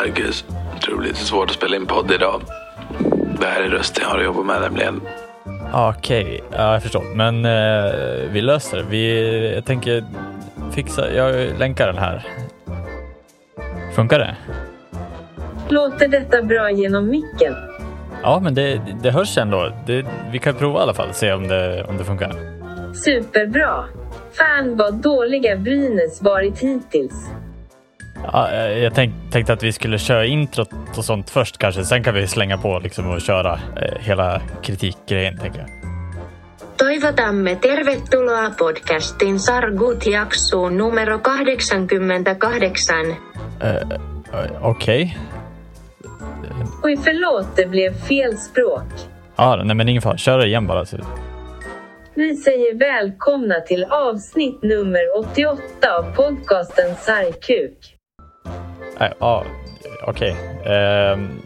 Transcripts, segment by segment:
Marcus. Jag tror det blir lite svårt att spela in podd idag. Det här är rösten jag har att jobba med nämligen. Okej, ja, jag förstår. Men eh, vi löser det. Vi, jag tänker fixa, jag länkar den här. Funkar det? Låter detta bra genom micken? Ja, men det, det hörs ändå. Det, vi kan prova i alla fall, se om det, om det funkar. Superbra! Fan vad dåliga Brynäs varit hittills. Ja, eh, jag tänk, tänkte att vi skulle köra introt och sånt först kanske. Sen kan vi slänga på liksom och köra eh, hela kritikgrejen, tänker jag. Toivotamme tervetuloa podcastin Sargut jaksoon numero 88. Eh, eh, Okej. Oj, förlåt, det blev fel språk. Ja, nej men ingen fara. Kör det igen bara. Så. Vi säger välkomna till avsnitt nummer 88 av podcasten Sargkuk. Nej, Ja, okej. Ehm,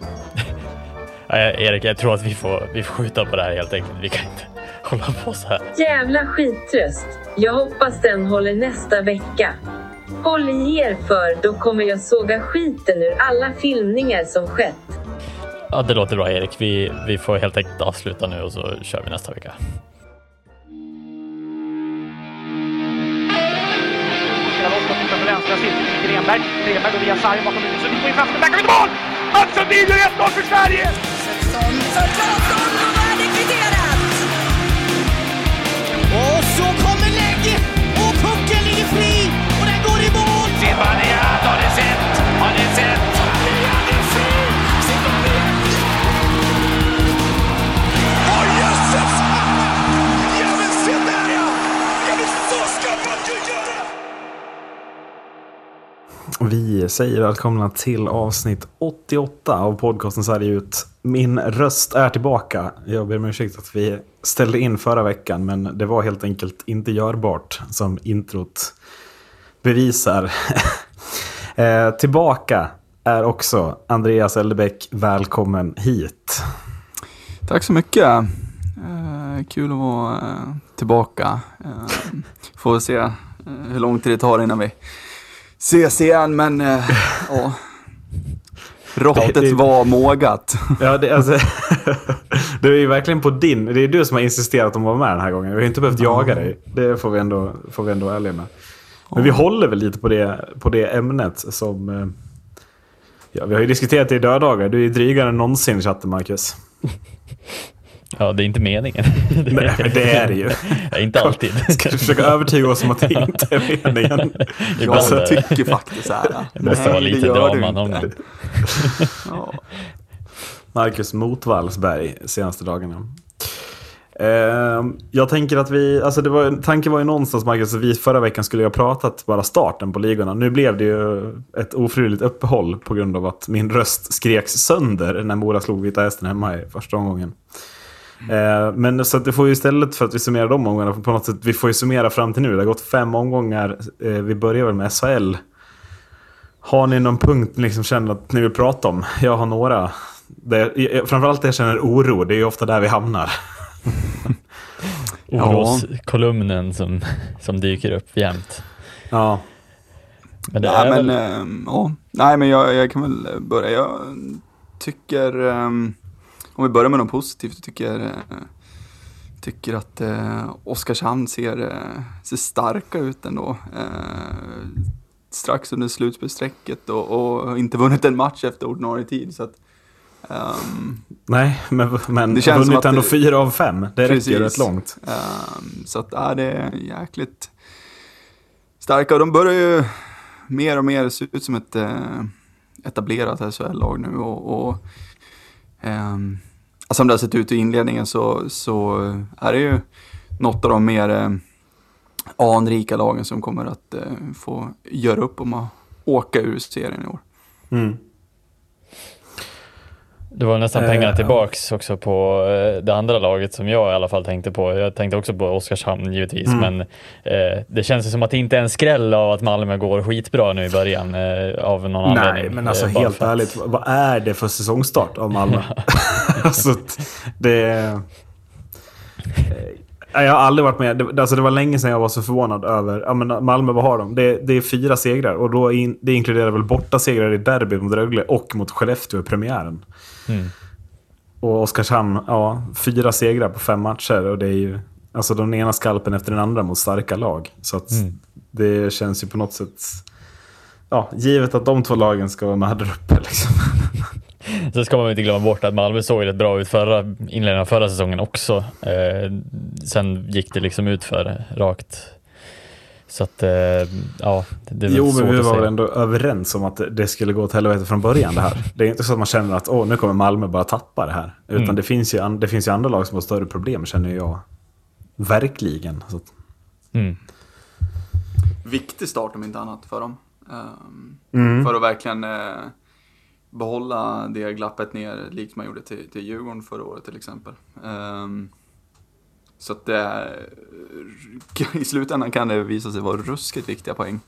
nej, Erik, jag tror att vi får, vi får skjuta på det här helt enkelt. Vi kan inte hålla på så här. Jävla skitröst. Jag hoppas den håller nästa vecka. Håll i er för då kommer jag såga skiten ur alla filmningar som skett. Ja, det låter bra Erik. Vi, vi får helt enkelt avsluta nu och så kör vi nästa vecka. Cirkeln till Grenberg. Går via sargen bakom huvudet. Sundin får in chansen, Där kommer mål! Alltså, Mats Sundin gör 1-0 för Sverige! Vi säger välkomna till avsnitt 88 av podcasten Sverige ut. Min röst är tillbaka. Jag ber om ursäkt att vi ställde in förra veckan, men det var helt enkelt inte görbart som introt bevisar. eh, tillbaka är också Andreas Eldebäck. Välkommen hit. Tack så mycket. Eh, kul att vara eh, tillbaka. Eh, får se eh, hur lång tid det tar innan vi ses igen, men eh, ja. Råttet Det- det- var mågat. Ja, det, alltså, det är ju verkligen på din... Det är du som har insisterat om att vara med den här gången. Vi har inte behövt jaga dig. Det får vi ändå, får vi ändå ärliga med. Men vi håller väl lite på det, på det ämnet som... eh, Ja, vi har ju diskuterat det i döddagar. Du är drygare än någonsin i chatten, Marcus. Ja, det är inte meningen. Nej, det är det ju. Ja, inte alltid. Ska du försöka övertyga oss om att det inte är meningen? Jag det. tycker faktiskt så här. Det måste vara lite drama någon gång. Ja. Marcus Motvallsberg senaste dagarna. Eh, jag tänker att vi, alltså det var, tanken var ju någonstans Marcus att vi förra veckan skulle ha pratat bara starten på ligorna. Nu blev det ju ett ofrivilligt uppehåll på grund av att min röst skreks sönder när Mora slog Vita Hästen hemma i första omgången. Eh, men så att det får ju istället för att vi summerar de omgångarna, på något sätt, vi får ju summera fram till nu. Det har gått fem omgångar, eh, vi börjar väl med SHL. Har ni någon punkt ni liksom känner att ni vill prata om? Jag har några. Det, framförallt det jag känner oro, det är ju ofta där vi hamnar. Oroskolumnen som, som dyker upp jämt. Ja, Men det Nej, är men, väl... ja. Nej, men jag, jag kan väl börja. Jag tycker, ehm, om vi börjar med något positivt, tycker, eh, tycker att eh, Oskarshamn ser, eh, ser starka ut ändå. Eh, strax under slutspelsstrecket och, och inte vunnit en match efter ordinarie tid. Så att, ehm, nej, men, men Det känns vunnit ändå fyra av fem. Det Precis. räcker rätt långt. Ehm, så att ja, det är jäkligt starka. Och de börjar ju mer och mer se ut som ett eh, etablerat SHL-lag nu. Och, och Eh, alltså som det har sett ut i inledningen så, så är det ju något av de mer eh, anrika lagen som kommer att eh, få göra upp om att åka ur serien i år. Mm. Det var nästan Eh, pengarna ja. tillbaks också på eh, det andra laget som jag i alla fall tänkte på. Jag tänkte också på Oskarshamn givetvis, Mm. men eh, det känns ju som att det inte är en skräll av att Malmö går skitbra nu i början eh, av någon anledning. Nej, men alltså Eh, helt ärligt, vad- är det för säsongstart av Malmö? alltså, det... Nej, Jag har aldrig varit med. Det, alltså det var länge sedan jag var så förvånad över... Ja, men Malmö, vad har de? Det, det är fyra segrar. Och då in, det inkluderar väl borta segrar i derbyt mot Rögle och mot Skellefteå i premiären. Mm. Och Oskarshamn, ja, fyra segrar på fem matcher. Och det är ju alltså den ena skalpen efter den andra mot starka lag. Så att Mm. det känns ju på något sätt... Ja, givet att de två lagen ska vara med där uppe liksom. Så ska man inte glömma bort att Malmö såg rätt bra ut förra inledningen av förra säsongen också. Eh, sen gick det liksom ut för rakt. Så att, eh, ja, det är väl Jo, men vi var väl ändå överens om att det skulle gå åt helvete från början det här. Det är inte så att man känner att åh, nu kommer Malmö bara tappa det här. Utan Mm. det, finns ju, det finns ju andra lag som har större problem känner jag. Verkligen. Så att, Mm. Viktig start om inte annat för dem. Ehm, Mm. För att verkligen eh, behålla det glappet ner, likt man gjorde till, till Djurgården förra året till exempel. Ehm, så att det i slutändan kan det visa sig vara ruskigt viktiga poäng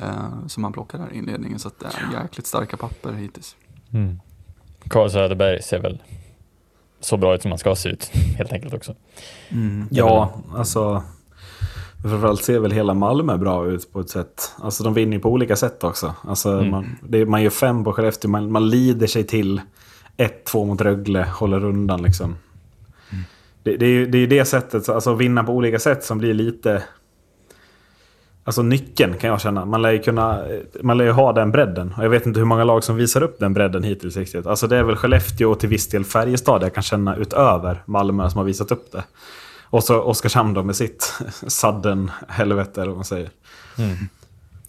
eh, som man plockar här i inledningen. Så att det är jäkligt starka papper hittills. Mm. Carl Söderberg ser väl så bra ut som man ska se ut helt enkelt också. ja, alltså. Framförallt ser väl hela Malmö bra ut på ett sätt. Alltså de vinner ju på olika sätt också. Alltså, Mm. man, det, man gör fem på Skellefteå, man, man lider sig till 1-2 mot Rögle, håller undan liksom. Det, det är ju det, är det sättet, alltså att vinna på olika sätt som blir lite... Alltså nyckeln kan jag känna. Man lär ju kunna, man lär ju ha den bredden. Och jag vet inte hur många lag som visar upp den bredden hittills riktigt. Alltså det är väl Skellefteå och till viss del Färjestad jag kan känna utöver Malmö som har visat upp det. Och så Oskarshamn då med sitt sudden helvete eller vad man säger.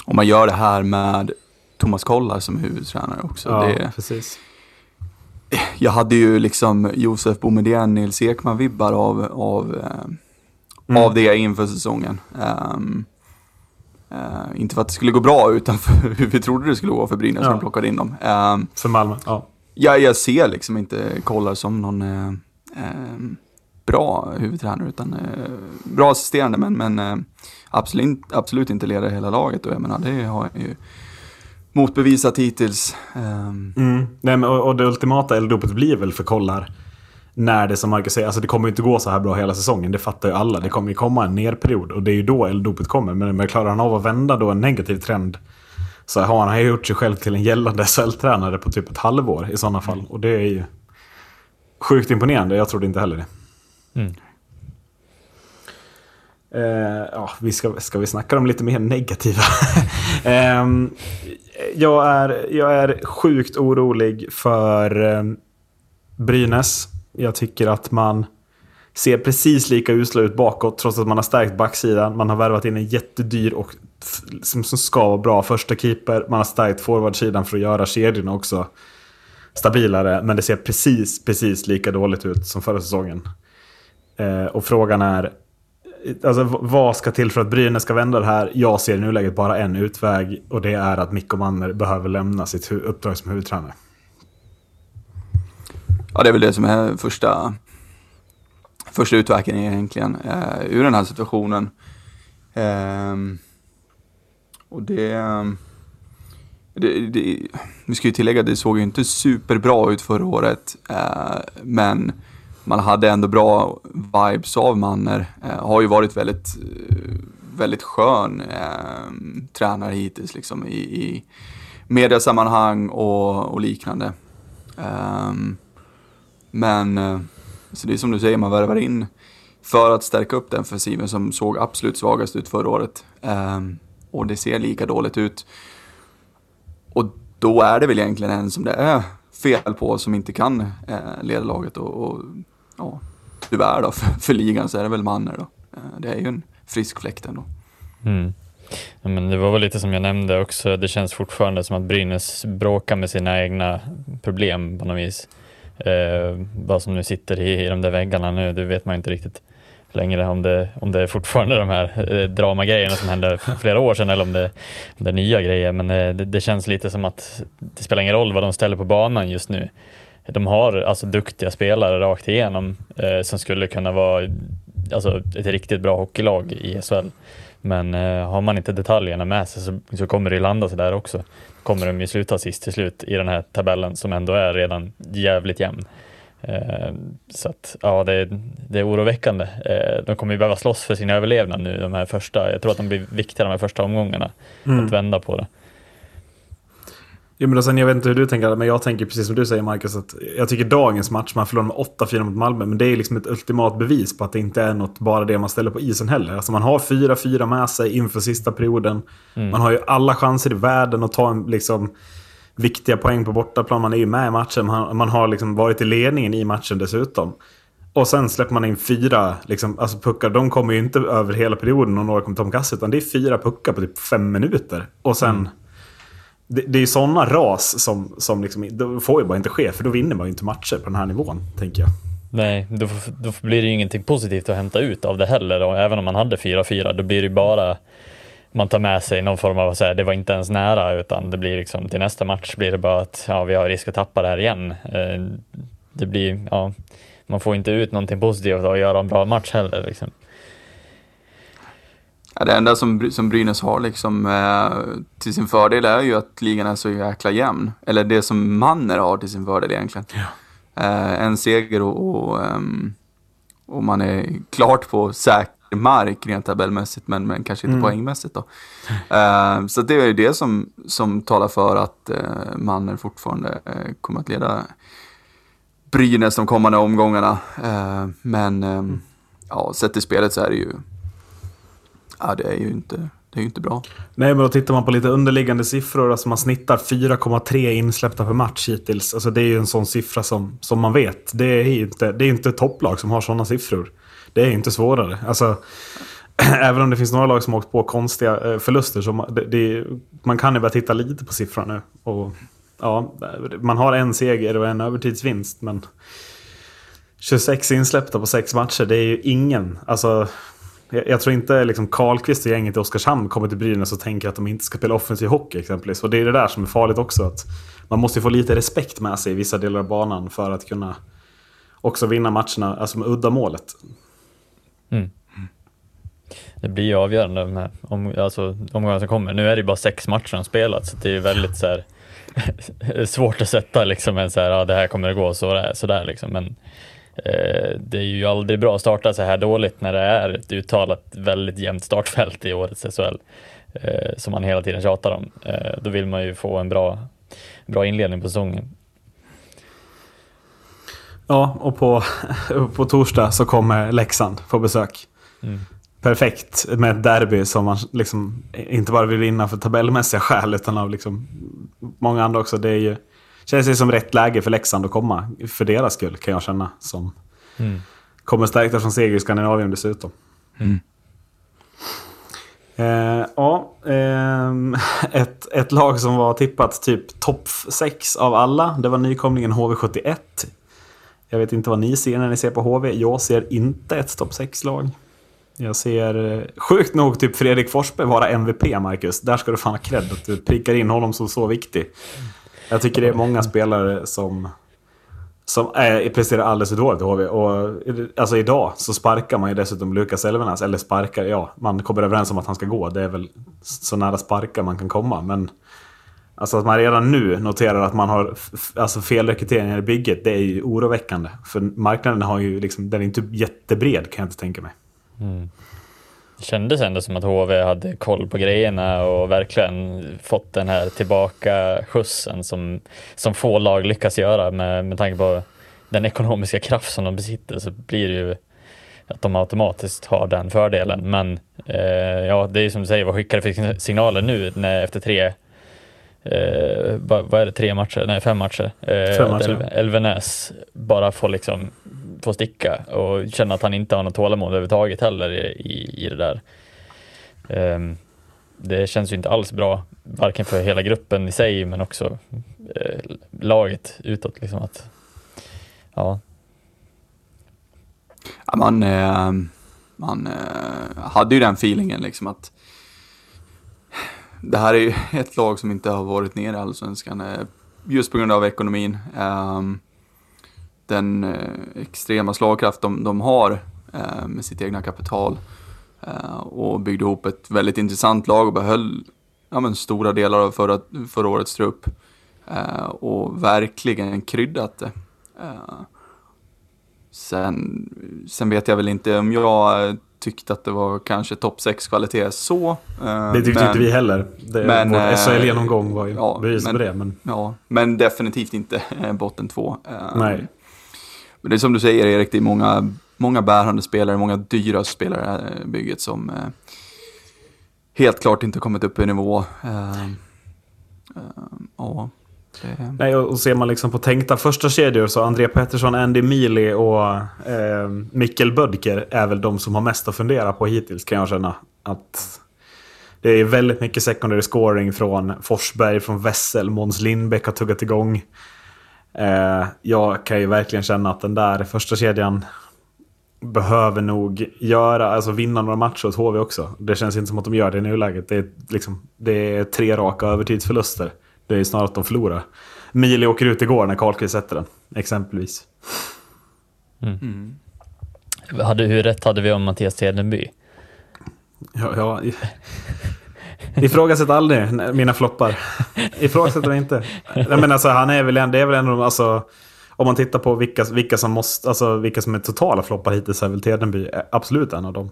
Och man gör det här med Thomas Kollar som huvudtränare också. Ja, Det, precis. Jag hade ju liksom Josef Boumedienne, Nils Ekman-vibbar av, av, eh, Mm. av det inför säsongen. Ehm, eh, inte för att det skulle gå bra, utan för hur vi trodde det skulle gå för Brynäs när Ja. de plockade in dem. Ehm, För Malmö, ja. jag, jag ser liksom inte Kollar som någon eh, bra huvudtränare, utan bra assisterande, men, men absolut, absolut inte leder hela laget. Och jag menar, det har jag ju motbevisat hittills. Ehm, Mm. Nej, men, och, och det ultimata elddopet blir väl för kollar. När det som Marcus säger, alltså det kommer inte gå så här bra hela säsongen. Det fattar ju alla. Det kommer ju komma en nerperiod och det är ju då elddopet kommer. Men, men klarar han av att vända då en negativ trend så har han ju gjort sig själv till en gällande SHL-tränare på typ ett halvår i sådana fall. Och det är ju sjukt imponerande. Jag trodde inte heller det. Mm. Eh, ja, vi ska, ska vi snacka om lite mer negativa? Ehm, jag, är, jag är sjukt orolig för ehm, Brynäs. Jag tycker att man ser precis lika usla ut bakåt trots att man har stärkt backsidan. Man har värvat in en jättedyr och som, som ska vara bra första keeper. Man har stärkt forwardsidan för att göra kedjorna också stabilare. Men det ser precis, precis lika dåligt ut som förra säsongen. Eh, och frågan är, alltså, vad ska till för att Brynäs ska vända det här? Jag ser i nuläget bara en utväg och det är att Mikko Manner behöver lämna sitt uppdrag som huvudtränare. Ja, det är väl det som är första, första utvägen egentligen eh, ur den här situationen. Eh, och det, det, det... Vi ska ju tillägga att det såg ju inte superbra ut förra året. Eh, men man hade ändå bra vibes av Manner. Eh, har ju varit väldigt, eh, väldigt skön eh, tränare hittills liksom i, i mediasammanhang och, och liknande. Ehm, eh, men så det är som du säger, man värvar in för att stärka upp den offensiven som såg absolut svagast ut förra året. Ehm, och det ser lika dåligt ut. Och då är det väl egentligen en som det är fel på som inte kan eh, leda laget. Och, och ja, tyvärr då, för, för ligan så är det väl Manner då. Eh, det är ju en frisk fläkt ändå. Mm. Ja, men det var väl lite som jag nämnde också, det känns fortfarande som att Brynäs bråkar med sina egna problem på något vis. Eh, vad som nu sitter i, i de där väggarna nu, det vet man inte riktigt längre om det, om det är fortfarande de här eh, dramagrejerna som hände för flera år sedan eller om det, om det är nya grejer. Men eh, det, det känns lite som att det spelar ingen roll vad de ställer på banan just nu. De har alltså duktiga spelare rakt igenom eh, som skulle kunna vara alltså, ett riktigt bra hockeylag i SHL. Men eh, har man inte detaljerna med sig så, så kommer det landa sådär också. Kommer de ju sluta sist till slut i den här tabellen som ändå är redan jävligt jämn. Eh, så att ja, det, är- det är oroväckande. Eh, de kommer ju behöva slåss för sin överlevnad nu de här första. Jag tror att de blir viktiga de här första omgångarna. Att vända på det. Jo, men sen, jag vet inte hur du tänker, men jag tänker precis som du säger Marcus. Att jag tycker dagens match, man förlorar med 8-4 mot Malmö, men det är liksom ett ultimat bevis på att det inte är något bara det man ställer på isen heller. Alltså man har 4-4 med sig inför sista perioden. Man har ju alla chanser i världen att ta en liksom, viktiga poäng på bortaplan. Man är ju med i matchen, man, man har liksom varit i ledningen i matchen dessutom. Och sen släpper man in fyra liksom, alltså puckar. De kommer ju inte över hela perioden och några kommer kasse, utan det är fyra puckar på typ fem minuter. Och sen... Det, det är ju sådana ras som, som liksom, det får ju bara inte ske, för då vinner man ju inte matcher på den här nivån, tänker jag. Nej, då, då blir det ju ingenting positivt att hämta ut av det heller. Och även om man hade 4-4, då blir det ju bara man tar med sig någon form av att säga det var inte ens nära, utan det blir liksom till nästa match blir det bara att ja, vi har risk att tappa det här igen. Eh, det blir, ja, man får inte ut någonting positivt av att göra en bra match heller. Liksom. Ja, det enda som, som Brynäs har liksom, eh, till sin fördel är ju att ligan är så jäkla jämn. Eller det som Manner har till sin fördel egentligen. Eh, en seger och, och, ehm, och man är klart på säker mark rent tabellmässigt men, men kanske inte poängmässigt då. Eh, så det är ju det som, som talar för att eh, Manner fortfarande eh, kommer att leda Brynäs de kommande omgångarna. Eh, men ehm, ja, sett till spelet så är det ju Ja, det är ju inte, det är ju inte bra. Nej, men då tittar man på lite underliggande siffror. Alltså man snittar 4,3 insläppta per match hittills. Alltså det är ju en sån siffra som, som man vet. Det är ju inte, det är inte ett topplag som har såna siffror. Det är inte svårare. Alltså, även om det finns några lag som har åkt på konstiga eh, förluster. Så man, det, det, man kan ju börja titta lite på siffrorna nu. Och, ja, man har en seger och en övertidsvinst. Men 26 insläppta på sex matcher, det är ju ingen. Alltså, jag, jag tror inte liksom Karlqvist och gänget i Oskarshamn kommer till Brynäs och tänker att de inte ska spela offensiv hockey exempelvis. Och det är det där som är farligt också. Att man måste få lite respekt med sig i vissa delar av banan för att kunna också vinna matcherna alltså med uddamålet. Mm. Det blir ju avgörande de här om, alltså, omgångarna som kommer. Nu är det ju bara sex matcher som spelats, så det är väldigt så här, svårt att sätta liksom en så här, ja, det här kommer att gå så där, så där liksom. Men eh, det är ju aldrig bra att starta så här dåligt när det är ett uttalat väldigt jämnt startfält i årets SHL eh, som man hela tiden tjatar om. Eh, då vill man ju få en bra, bra inledning på säsongen. Ja, och på, på torsdag så kommer Leksand på besök. Perfekt med ett derby som man liksom inte bara vill vinna för tabellmässiga skäl utan av liksom många andra också. Det är ju, känns ju som rätt läge för Leksand att komma för deras skull kan jag känna. Som kommer stärkta från seger i Skandinavien dessutom. Eh, ja, ehm, ett, ett lag som var tippat typ topp 6 av alla. Det var nykomlingen HV71. Jag vet inte vad ni ser när ni ser på HV. Jag ser inte ett topp 6-lag. Jag ser eh, sjukt nog typ Fredrik Forsberg vara MVP, Marcus. Där ska du fan ha cred att du prickar in honom som så viktig. Jag tycker det är många spelare som, som är, presterar alldeles för dåligt i HV. Och, alltså idag så sparkar man ju dessutom Lukas Elvenas. Eller sparkar, ja, man kommer överens om att han ska gå. Det är väl så nära sparkar man kan komma. Men Alltså att man redan nu noterar att man har alltså felrekryteringar i bygget, det är ju oroväckande. För marknaden har ju liksom, den är inte jättebred kan jag inte tänka mig. Mm. Det kändes ändå som att HV hade koll på grejerna och verkligen fått den här tillbaka skjutsen som, som få lag lyckas göra med, med tanke på den ekonomiska kraft som de besitter så blir det ju att de automatiskt har den fördelen. Men eh, ja, det är som du säger, vad skickar det för signaler nu när, efter tre Eh, vad, vad är det, tre matcher? Nej, fem matcher. Eh, Elvenäs bara får liksom få sticka och känna att han inte har något tålamod överhuvudtaget heller i, i, i det där. Um, det känns ju inte alls bra, varken för hela gruppen i sig men också eh, laget utåt. Liksom att, ja, Ja, man eh, man eh, hade ju den feelingen liksom att det här är ju ett lag som inte har varit nere i Allsvenskan eh, just på grund av ekonomin. Um, den eh, extrema slagkraft de, de har eh, med sitt egna kapital eh, och byggde ihop ett väldigt intressant lag och behöll ja, men, stora delar av förra, förra årets trupp och verkligen kryddat det. Sen, sen vet jag väl inte om jag tyckte att det var kanske topp 6 kvalitet så. Det tyckte men- inte vi heller. Det, men, vår SHL-genomgång var ju ja, bevis men- på det. Men Ja, men definitivt inte botten två. Eh, nej. Men det är som du säger Erik, det är många, många bärande spelare, många dyra spelare i det här bygget som eh, helt klart inte kommit upp i nivå. Eh, eh, det, Nej, och, och ser man liksom på tänkta första kedjor så André Pettersson, Andy Mealy och eh, Mikkel Bödker är väl de som har mest att fundera på hittills kan jag känna. Att det är väldigt mycket secondary scoring från Forsberg, från Wessel, Måns Lindbäck har tuggat igång. Eh, jag kan ju verkligen känna att den där första kedjan behöver nog göra, alltså vinna några matcher åt HV också. Det känns inte som att de gör det i nuläget. Det är, liksom, det är tre raka övertidsförluster. Det är snarare att de förlorar. Mili åker ut igår när Karlkvist sätter den, exempelvis. Hade, hur rätt hade vi om Mattias Tedenby? Ja, ja. Ifrågasätt aldrig mina floppar. Ifrågasätt dem inte. Nej, men alltså, han är väl en, det är väl en av de, alltså, om man tittar på vilka, vilka, som måste, alltså, vilka som är totala floppar hittills är väl Tedenby absolut en av dem.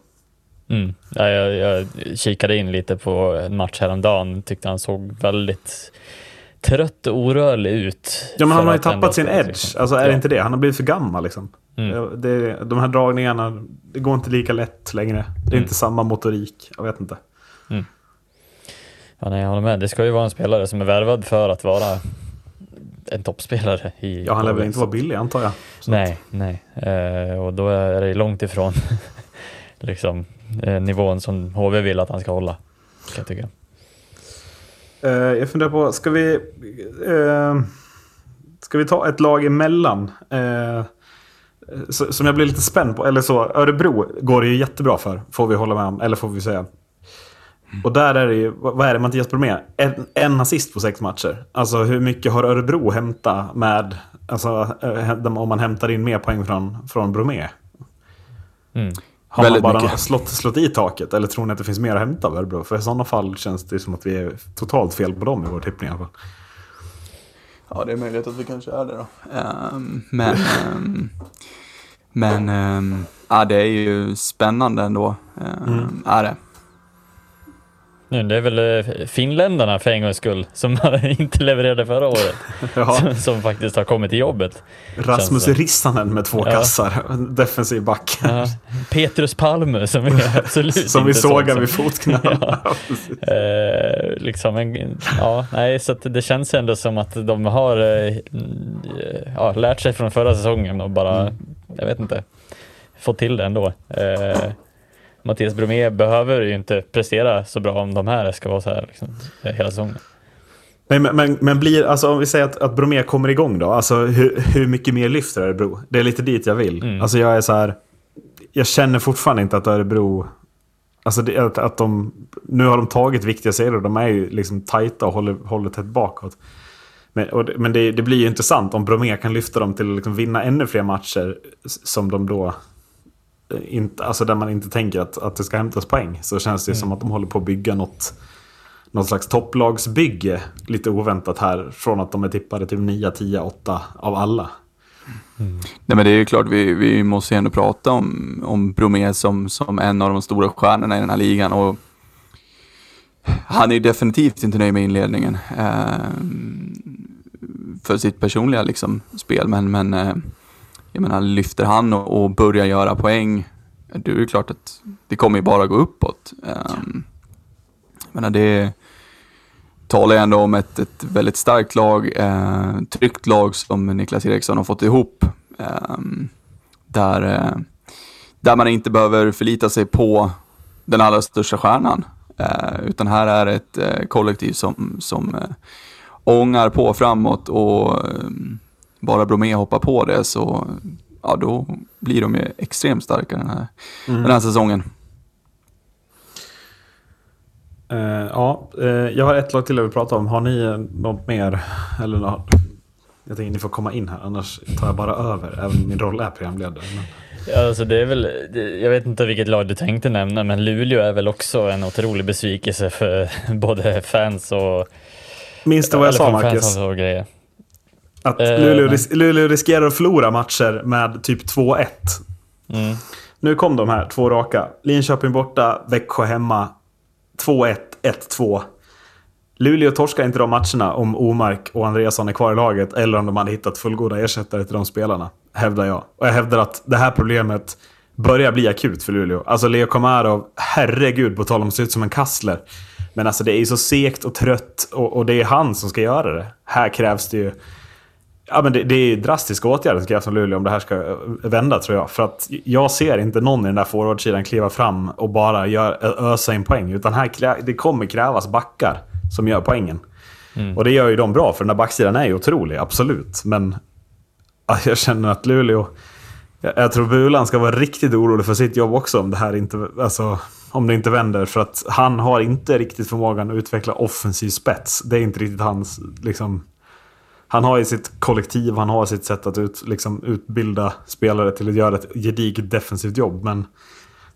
Mm. Ja, jag, jag kikade in lite på en match häromdagen, tyckte han såg väldigt trött och orörlig ut. Ja, men han har ju tappat sin edge. liksom. Alltså är ja. det inte det? Han har blivit för gammal liksom. Mm. Det, de här dragningarna, det går inte lika lätt längre. Det är Mm. inte samma motorik. Jag vet inte. Ja, nej, jag håller med. Det ska ju vara en spelare som är värvad för att vara en toppspelare. I Ja, han lär väl inte vara billig antar jag. Så- Nej, nej. Eh, och då är det långt ifrån liksom, eh, nivån som HV vill att han ska hålla. Kan jag tycka. Eh, jag funderar på, ska vi... Eh, ska vi ta ett lag emellan? Eh, som jag blir lite spänd på. Eller så, Örebro går det ju jättebra för. Får vi hålla med om. Eller får vi säga. Och där är det ju, vad är det Mattias Bromé? En, en assist på sex matcher. Alltså hur mycket har Örebro hämtat med... Alltså eh, om man hämtar in mer poäng från, från Bromé? Mm. Har Väldigt man bara mycket. slått, slått i taket? Eller tror ni att det finns mer att hämta av Örebro? För i sådana fall känns det som att vi är totalt fel på dem i vår tippning i alla fall. Ja, det är möjligt att vi kanske är det då. Ehm, men ehm, men ehm, ja, det är ju spännande ändå. Um, Är det. Nu, det är väl eh, finländarna för en gångs skull som inte levererade förra året. Ja. Som, som faktiskt har kommit till jobbet. Rasmus. Rissanen med två Ja. kassar. Defensiv back. Ja, Petrus Palme som är absolut Som vi sånt vid fotknölarna. Ja. Eh, liksom en, ja, nej, så det känns ändå som att de har eh, ja, lärt sig från förra säsongen och bara, Mm. jag vet inte, fått till det ändå. Eh, Mattias Bromé behöver ju inte prestera så bra om de här ska vara så här liksom, eh, hela säsongen. Nej, men, men, men blir, alltså, om vi säger att, att Bromé kommer igång då. Alltså, hur, hur mycket mer lyfter Örebro? Det är lite dit jag vill. Mm. Alltså, jag är så här... Jag känner fortfarande inte att Örebro... Alltså det, att, att de... Nu har de tagit viktiga serier de är ju liksom tajta och håller, håller tätt bakåt. Men, och, det- men det, det blir ju intressant om Bromé kan lyfta dem till att liksom vinna ännu fler matcher som de då... eh, Inte, alltså där man inte tänker att, att det ska hämtas poäng. Så känns det ju som att de håller på att bygga något något slags topplagsbygge lite oväntat här från att de är tippade till 9, 10, 8 av alla. Nej, men det är ju klart, vi, vi måste ju ändå prata om, om Bromé som, som en av de stora stjärnorna i den här ligan. Och han är ju definitivt inte nöjd med inledningen eh, för sitt personliga liksom, spel. Men, men eh, jag menar, lyfter han och, och börjar göra poäng, då är det klart att det kommer ju bara gå uppåt. Um, jag menar, det talar ju ändå om ett, ett väldigt starkt lag, eh, tryggt lag som Niklas Eriksson har fått ihop. Eh, där, eh, där man inte behöver förlita sig på den allra största stjärnan. Eh, utan här är ett eh, kollektiv som, som eh, ångar på framåt och ehm, bara Bromé hoppar på det så ja, då blir de ju extremt starka den här, den här säsongen. Eh, ja, eh, jag har ett lag till jag vill prata om. Har ni något mer? Eller något? Jag tänker ni får komma in här, annars tar jag bara över. Även min roll är programledare. Men... Ja, alltså det är väl, jag vet inte vilket lag du tänkte nämna, men Luleå är väl också en otrolig besvikelse för både fans och... Minns du vad jag sa för Marcus? och grejer. Att Eh, Luleå, ris- Luleå riskerar att förlora matcher med typ 2-1. Mm. Nu kom de här, två raka. Linköping borta, Växjö hemma. 2-1, 1-2. Luleå torskar inte de matcherna om Omark och Andreasson är kvar i laget eller om de hade hittat fullgoda ersättare till de spelarna, hävdar jag. Och jag hävdar att det här problemet börjar bli akut för Luleå. Alltså Leo Komarov, herregud, på tal om att se ut som en kassler. Men alltså det är ju så segt och trött och, och det är han som ska göra det. Här krävs det ju... Ja, men det, det är drastiska åtgärder som krävs från Luleå om det här ska vända tror jag. För att jag ser inte någon i den där forwardsidan kliva fram och bara gör, ösa in poäng. Utan här det kommer krävas backar som gör poängen. Och det gör ju de bra, för den där backsidan är ju otrolig, absolut. Men ja, jag känner att Luleå... Jag, jag tror Bulan ska vara riktigt orolig för sitt jobb också om det här inte, alltså, om det inte vänder. För att han har inte riktigt förmågan att utveckla offensiv spets. Det är inte riktigt hans... Liksom, han har ju sitt kollektiv, han har sitt sätt att ut, liksom, utbilda spelare till att göra ett gediget defensivt jobb. Men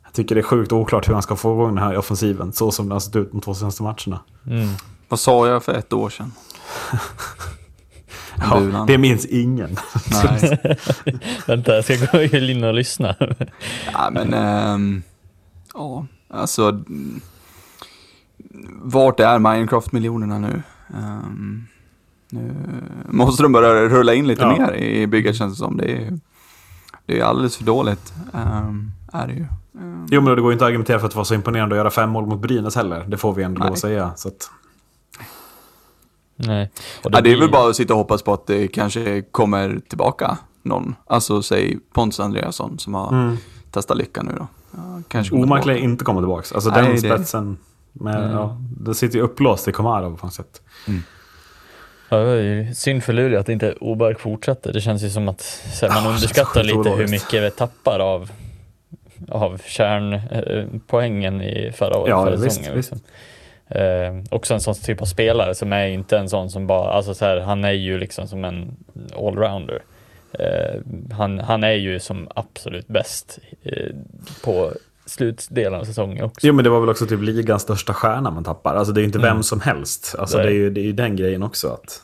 jag tycker det är sjukt oklart hur han ska få igång den här offensiven, så som det har sett ut de två senaste matcherna. Mm. Vad sa jag för ett år sedan? Ja, Bulan. det minns ingen. Nej. Vänta, jag ska gå in och lyssna. Ja, men... ehm, ja, alltså... mm, Vart är Minecraft-miljonerna nu? Ehm, nu måste de börja rulla in lite Ja. mer i bygget känns det som. Det är, det är alldeles för dåligt. Um, är det ju. Ehm, Jo, men det går ju inte att argumentera för att det var så imponerande att göra fem mål mot Brynäs heller. Det får vi ändå Nej. säga. Så att, Nej. Och ja, det är blir- väl bara att sitta och hoppas på att det kanske kommer tillbaka någon. Alltså säg Pontus Andreasson som har testat lyckan nu då. Ja, kanske Omark lär inte komma tillbaka. Alltså Nej, den det- spetsen. Med, ja, det sitter ju upplåst i Komarov på något sätt. Ja, det ju synd för Luleå att inte Obark fortsätter. Det känns ju som att här, man känns underskattar lite hur mycket vi tappar av, av kärnpoängen i förra året. Ja, förra visst, säsongen, visst. liksom. Eh, också en sån typ av spelare som är inte en sån som bara, alltså så här, han är ju liksom som en allrounder. Eh, han, han är ju som absolut bäst eh, på slutdelen av säsongen också. Jo, men det var väl också typ ligans största stjärna man tappar. Alltså det är ju inte vem som helst. Alltså Nej. det är, ju, det är ju den grejen också. att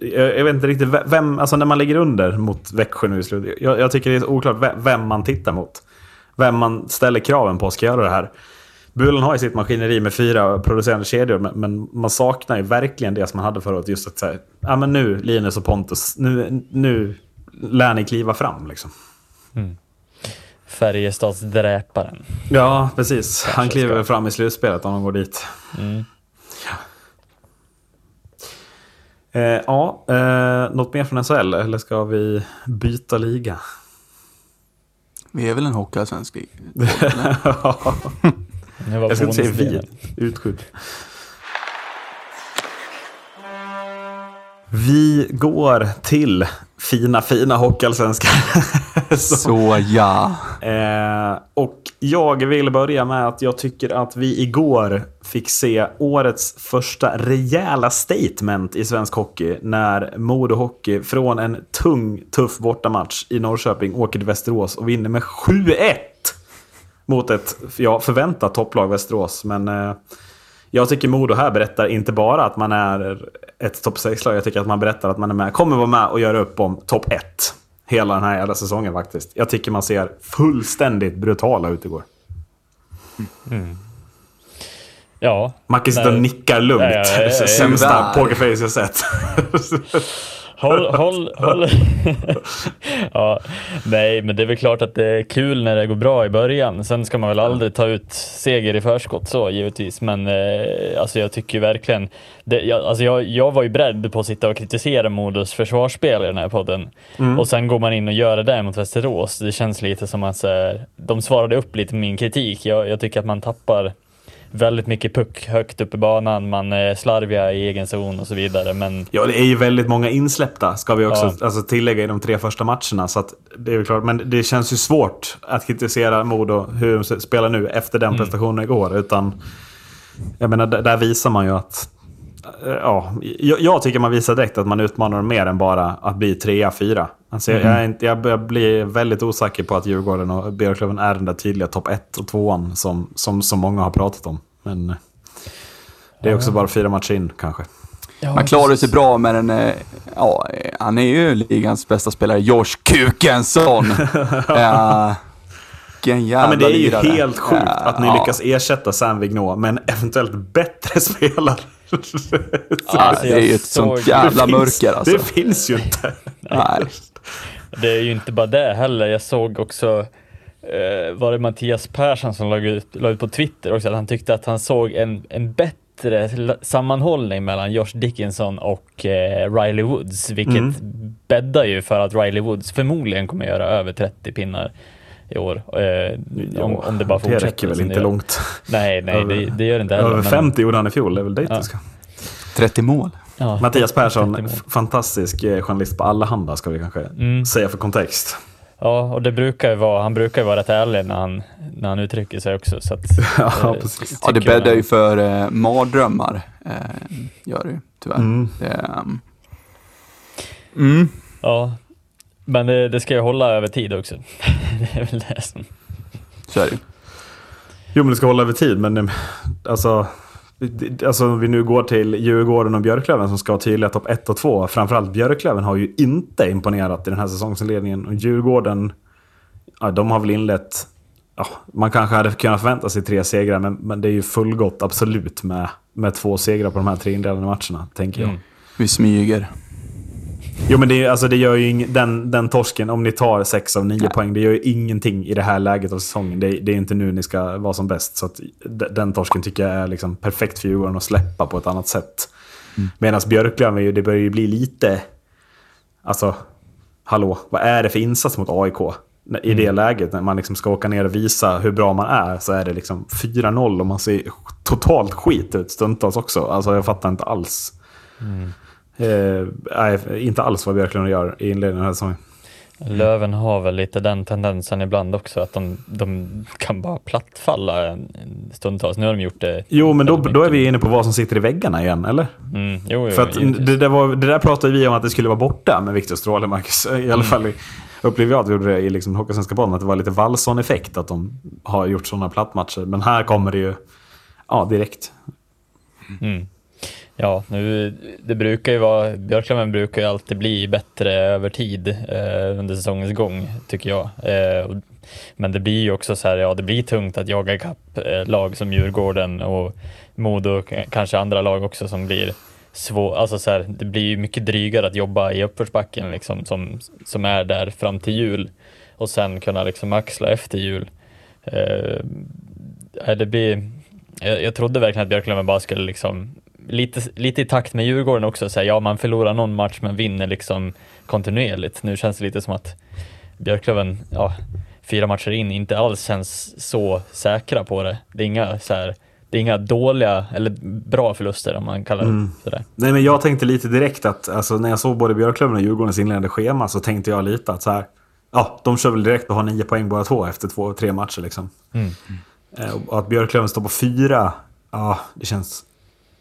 jag, jag vet inte riktigt vem, alltså när man ligger under mot Växjö nu i slutet. Jag, jag tycker det är oklart vem, man tittar mot. Vem man ställer kraven på ska göra det här. Bulen har ju sitt maskineri med fyra producerande kedjor, men, men man saknar ju verkligen det som man hade förra året. Just att säga, ja men nu Linus och Pontus, nu, nu lär ni kliva fram liksom. Färjestads dräparen. Ja, precis. Han kliver ska- fram i slutspelet om de går dit. Mm. Eh, ja, eh, något mer från SHL eller ska vi byta liga? Vi är väl en hockeyallsvensk liga? Var Jag ska inte säga vi. Utskydd. Vi går till fina, fina hockeyallsvenskan. Så- Så ja. Eh, och jag vill börja med att jag tycker att vi igår fick se årets första rejäla statement i svensk hockey när Modo Hockey från en tung, tuff bortamatch i Norrköping åker till Västerås och vinner med 7-1 mot ett ja, förväntat topplag Västerås. Men eh, jag tycker Modo här berättar inte bara att man är ett topp 6-lag, jag tycker att man berättar att man är med, kommer vara med och göra upp om topp 1. Hela den här jävla säsongen faktiskt. Jag tycker man ser fullständigt brutala ut igår. Ja. Macke sitter och Nej. nickar lugnt. Ja, ja, ja, ja. Sämsta pokerface jag sett. Håll, håll, håll. ja, nej, men det är väl klart att det är kul när det går bra i början. Sen ska man väl aldrig ta ut seger i förskott så givetvis. Men eh, alltså jag tycker verkligen, det, jag, alltså jag, jag var ju beredd på att sitta och kritisera Modos försvarsspel i den här podden. Och sen går man in och gör det där mot Västerås. Det känns lite som att här, de svarade upp lite min kritik. Jag, jag tycker att man tappar väldigt mycket puck högt upp i banan. Man är slarviga i egen zon och så vidare. Men Ja, det är ju väldigt många insläppta, ska vi också Ja. alltså, tillägga i de tre första matcherna. Så det är väl klart, men det känns ju svårt att kritisera Modo hur de spelar nu efter den prestationen igår. Utan, jag menar, där, visar man ju att... eh, Ja, jag, jag tycker man visar direkt att man utmanar dem mer än bara att bli trea, fyra. Alltså, jag, jag, är inte, jag börjar bli väldigt osäker på att Djurgården och Björklöven är den där tydliga topp ett och tvåan som, som, som många har pratat om. Men eh, det är också bara fyra matcher in kanske. Man klarar sig bra med den, eh, ja, han är ju ligans bästa spelare, Josh Kukensson. ja, vilken jävla Ja, men det är ju lirare. helt sjukt Ja, att ni ja. lyckas ersätta Sam Vignot med en eventuellt bättre spelare. Ja, det är ju jag ett sånt jävla Det finns- mörker alltså. Det finns ju inte. Nej. Det är ju inte bara det heller. Jag såg också, eh, var det Mattias Persson som la ut, la ut på Twitter också, att han tyckte att han såg en, en bättre sammanhållning mellan Josh Dickinson och eh, Riley Woods, vilket Mm. bäddar ju för att Riley Woods förmodligen kommer göra över 30 pinnar i år. Eh, om, om det bara fortsätter. Det räcker väl inte långt. Nej, nej, det, det gör det inte heller. Över men- 50 gjorde han i fjol, det är väl dit Ja. vi ska. 30 mål. Ja, Mattias 30 Persson, fantastisk eh, journalist på alla handlar ska vi kanske Mm. säga för kontext. Ja, och det brukar ju vara, han brukar ju vara rätt ärlig när han, när han uttrycker sig också. Så att, Ja, eh, precis. Ja, det bäddar ju för eh, mardrömmar. Eh, gör det ju, tyvärr. Mm. Det, ehm, mm. Ja, men det, det ska ju hålla över tid också. det är väl det som... Så är det ju. Jo, men det ska hålla över tid, men eh, alltså, alltså om vi nu går till Djurgården och Björklöven som ska ha tydliga topp 1 och 2. Framförallt Björklöven har ju inte imponerat i den här säsongsinledningen. Och Djurgården, ja, de har väl inlett... Ja, man kanske hade kunnat förvänta sig tre segrar, men, men det är ju fullgott absolut med, med två segrar på de här tre inledande matcherna, tänker jag. Mm. Vi smyger. Jo men det, alltså, det gör ju ing, den, den torsken, om ni tar 6 av 9 poäng, det gör ju ingenting i det här läget av säsongen. Det, det är inte nu ni ska vara som bäst. Så att, den torsken tycker jag är liksom perfekt för Djurgården att släppa på ett annat sätt. Mm. Medan Björklöven, det börjar ju bli lite... Alltså, hallå, vad är det för insats mot AIK? I det läget, när man liksom ska åka ner och visa hur bra man är, så är det liksom 4-0 och man ser totalt skit ut stundtals också. Alltså jag fattar inte alls. Eh, nej, inte alls vad Björklund gör i inledningen av den här säsongen. Löven har väl lite den tendensen ibland också, att de, de kan bara plattfalla stundtals. Nu har de gjort det. Jo, men då, då är vi inne på vad som sitter i väggarna igen, eller? Mm, jo, jo, För det, där var, det där pratade vi om att det skulle vara borta med Viktor Stråle, Marcus. I alla fall i- upplever jag att vi gjorde det i liksom Hockeysvenska podden, att det var lite Wallson-effekt att de har gjort sådana plattmatcher. Men här kommer det ju ja, direkt. Mm. Ja, nu, det brukar ju vara, Björklöven brukar ju alltid bli bättre över tid eh, under säsongens gång, tycker jag. Eh, men det blir ju också så här, ja det blir tungt att jaga ikapp eh, lag som Djurgården och Modo, och kanske andra lag också som blir svår, alltså så här, det blir ju mycket drygare att jobba i uppförsbacken liksom, som, som är där fram till jul och sen kunna liksom axla efter jul. Eh, eh det blir, jag, jag trodde verkligen att Björklöven bara skulle liksom lite, lite i takt med Djurgården också säga ja man förlorar någon match men vinner liksom kontinuerligt. Nu känns det lite som att Björklöven, ja, fyra matcher in inte alls känns så säkra på det. Det är inga så här, det är inga dåliga eller bra förluster om man kallar det sådär. Nej, men jag tänkte lite direkt att alltså, när jag såg både Björklöven och Djurgårdens inledande schema så tänkte jag lite att så här, ja, de kör väl direkt och har nio poäng båda två efter två, tre matcher. Liksom. Mm. Eh, Och att Björklöven står på fyra, ja, det känns,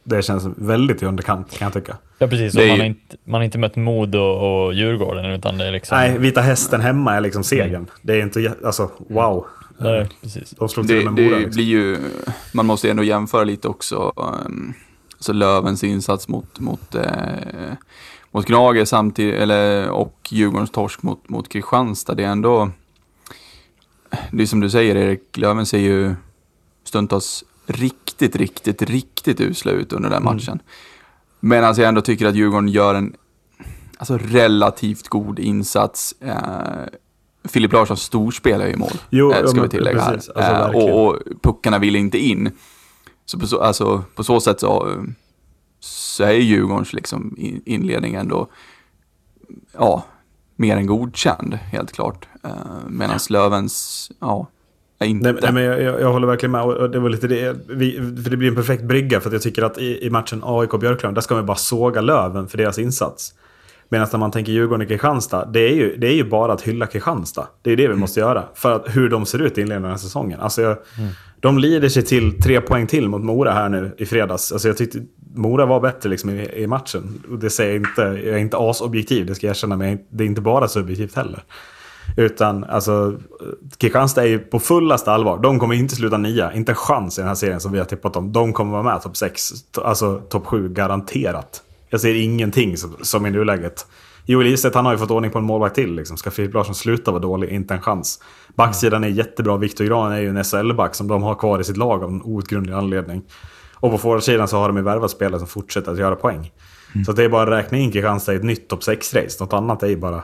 det känns väldigt i underkant kan jag tycka. Ja precis, Det och är man, ju- har inte, man har inte mött Modo och Djurgården utan det är liksom... Nej, Vita Hästen hemma är liksom segern. Det är inte, alltså wow. Nej, precis. De slog till Det, med det Mora. Liksom. blir ju, man måste ju ändå jämföra lite också. Um, alltså Lövens insats mot, mot, eh, mot Gnager samtidigt, eller, och Djurgårdens torsk mot, mot Kristianstad. Det är ändå, det är som du säger Erik, Löven ser ju stundtals riktigt, riktigt, riktigt usla ut under den matchen. Medan jag ändå tycker att Djurgården gör en alltså, relativt god insats. Eh, Filip Larsson storspelar ju mål, Jo, eh, ja, ska vi men tillägga här. precis. Alltså, Eh, och, och puckarna vill inte in. Så på så, alltså, på så sätt så, eh, så är Djurgårdens liksom in- inledning ändå ja, mer än godkänd, helt klart. Eh, Medan Lövens, ja, inte. Nej, nej, men jag, jag, jag håller verkligen med. Och det, var lite det, vi, för det blir en perfekt brygga. För att jag tycker att i, i matchen AIK-Björklöven, där ska man bara såga Löven för deras insats. Medan när man tänker Djurgården-Kristianstad, det, är ju, det är ju bara att hylla Kristianstad. Det är det vi måste göra. För att, hur de ser ut i inledningen av säsongen. Alltså jag, De lider sig till tre poäng till mot Mora här nu i fredags. Alltså jag tyckte Mora var bättre liksom i, i matchen. Och det säger jag inte, jag är inte asobjektiv, det ska jag erkänna. Men det är inte bara subjektivt heller. Utan alltså, Kristianstad är ju på fullaste allvar. De kommer inte sluta nia. Inte en chans i den här serien som vi har tippat om. De kommer vara med topp 6, alltså topp 7 garanterat. Jag ser ingenting som, som i nuläget. Joel Ilstedt, han har ju fått ordning på en målvakt till. Liksom. Ska Filip Larsson sluta vara dålig? Inte en chans. Backsidan är jättebra. Viktor Gran är ju en SHL-back som de har kvar i sitt lag av en outgrundlig anledning. Och på forwardsidan så har de ju värvat spelare som fortsätter att göra poäng. Så det är bara att räkna in Kristianstad i ett nytt topp 6-race. Något annat är ju bara...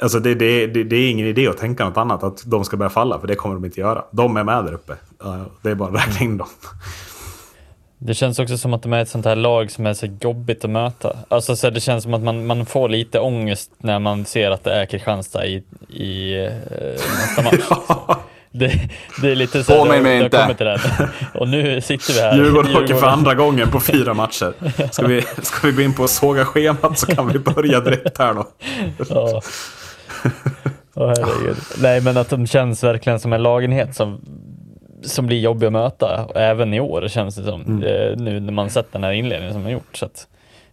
Alltså det, det, det, det är ingen idé att tänka något annat, att de ska börja falla, för det kommer de inte göra. De är med där uppe. Ja, Det är bara att räkna in dem. Det känns också som att de är ett sånt här lag som är så jobbigt att möta. Alltså så det känns som att man, man får lite ångest när man ser att det är Kristianstad i, i eh, nästa match. Det, det är lite så Påminn mig har inte. Och nu sitter vi här. Djurgården åker för andra gången på fyra matcher. Ska vi, ska vi gå in på att såga schemat så kan vi börja direkt här då. Ja. Åh, herregud. Nej, men att de känns verkligen som en lagenhet som, som blir jobbig att möta. Även i år känns det som. Eh, nu när man sett den här inledningen som man gjort. Så att,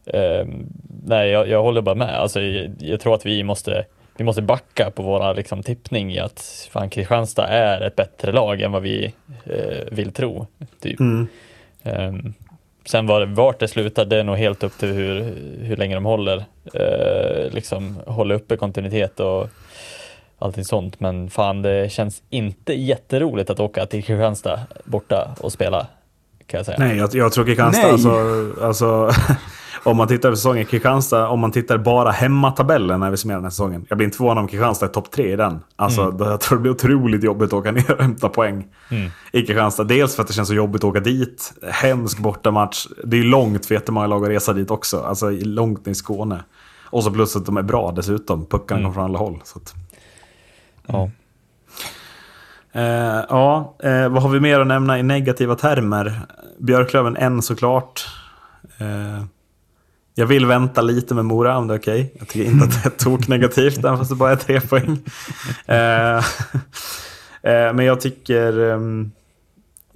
eh, nej, jag, jag håller bara med. Alltså, jag, jag tror att vi måste, vi måste backa på våra liksom, tippning i att fan, Kristianstad är ett bättre lag än vad vi eh, vill tro. Typ. Ehm, sen var det, vart det slutar, det är nog helt upp till hur, hur länge de håller, eh, liksom, håller uppe kontinuitet och allting sånt. Men fan, det känns inte jätteroligt att åka till Kristianstad borta och spela, kan jag säga. Nej, jag, jag tror Kristianstad, Nej. alltså, alltså om man tittar på säsongen, Kristianstad, om man tittar bara hemmatabellen när vi summerar den här säsongen. Jag blir inte förvånad om Kristianstad är topp tre i den. Alltså, det, jag tror det blir otroligt jobbigt att åka ner och hämta poäng i Kristianstad. Dels för att det känns så jobbigt att åka dit. Hemsk bortamatch. Det är långt för jättemånga lag att resa dit också. Alltså långt ner i Skåne. Och så plus att de är bra dessutom. Puckarna kommer från alla håll. Så att. Ja. Eh, ja, eh, vad har vi mer att nämna i negativa termer? Björklöven en såklart. Eh, jag vill vänta lite med Mora om det är okej. Jag tycker inte att det är tok negativt, även fast det bara är tre poäng. Eh, eh, men jag tycker... ehm,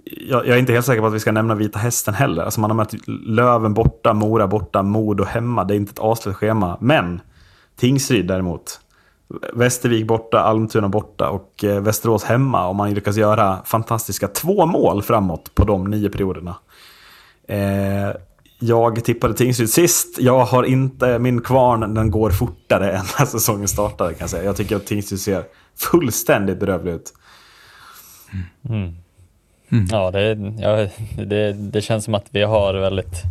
jag, är inte helt säker på att vi ska nämna Vita Hästen heller. Alltså man har mött Löven borta, Mora borta, Modo hemma. Det är inte ett avslut schema. Men Tingsryd däremot. Västervik borta, Almtuna borta och eh, Västerås hemma. Och man lyckas göra fantastiska två mål framåt på de nio perioderna. Eh, jag tippade Tingsryd sist. Jag har inte, min kvarn den går fortare än när säsongen startade kan jag säga. Jag tycker att Tingsryd ser fullständigt bedrövlig ut. Ja, det, ja det, det känns som att vi har väldigt...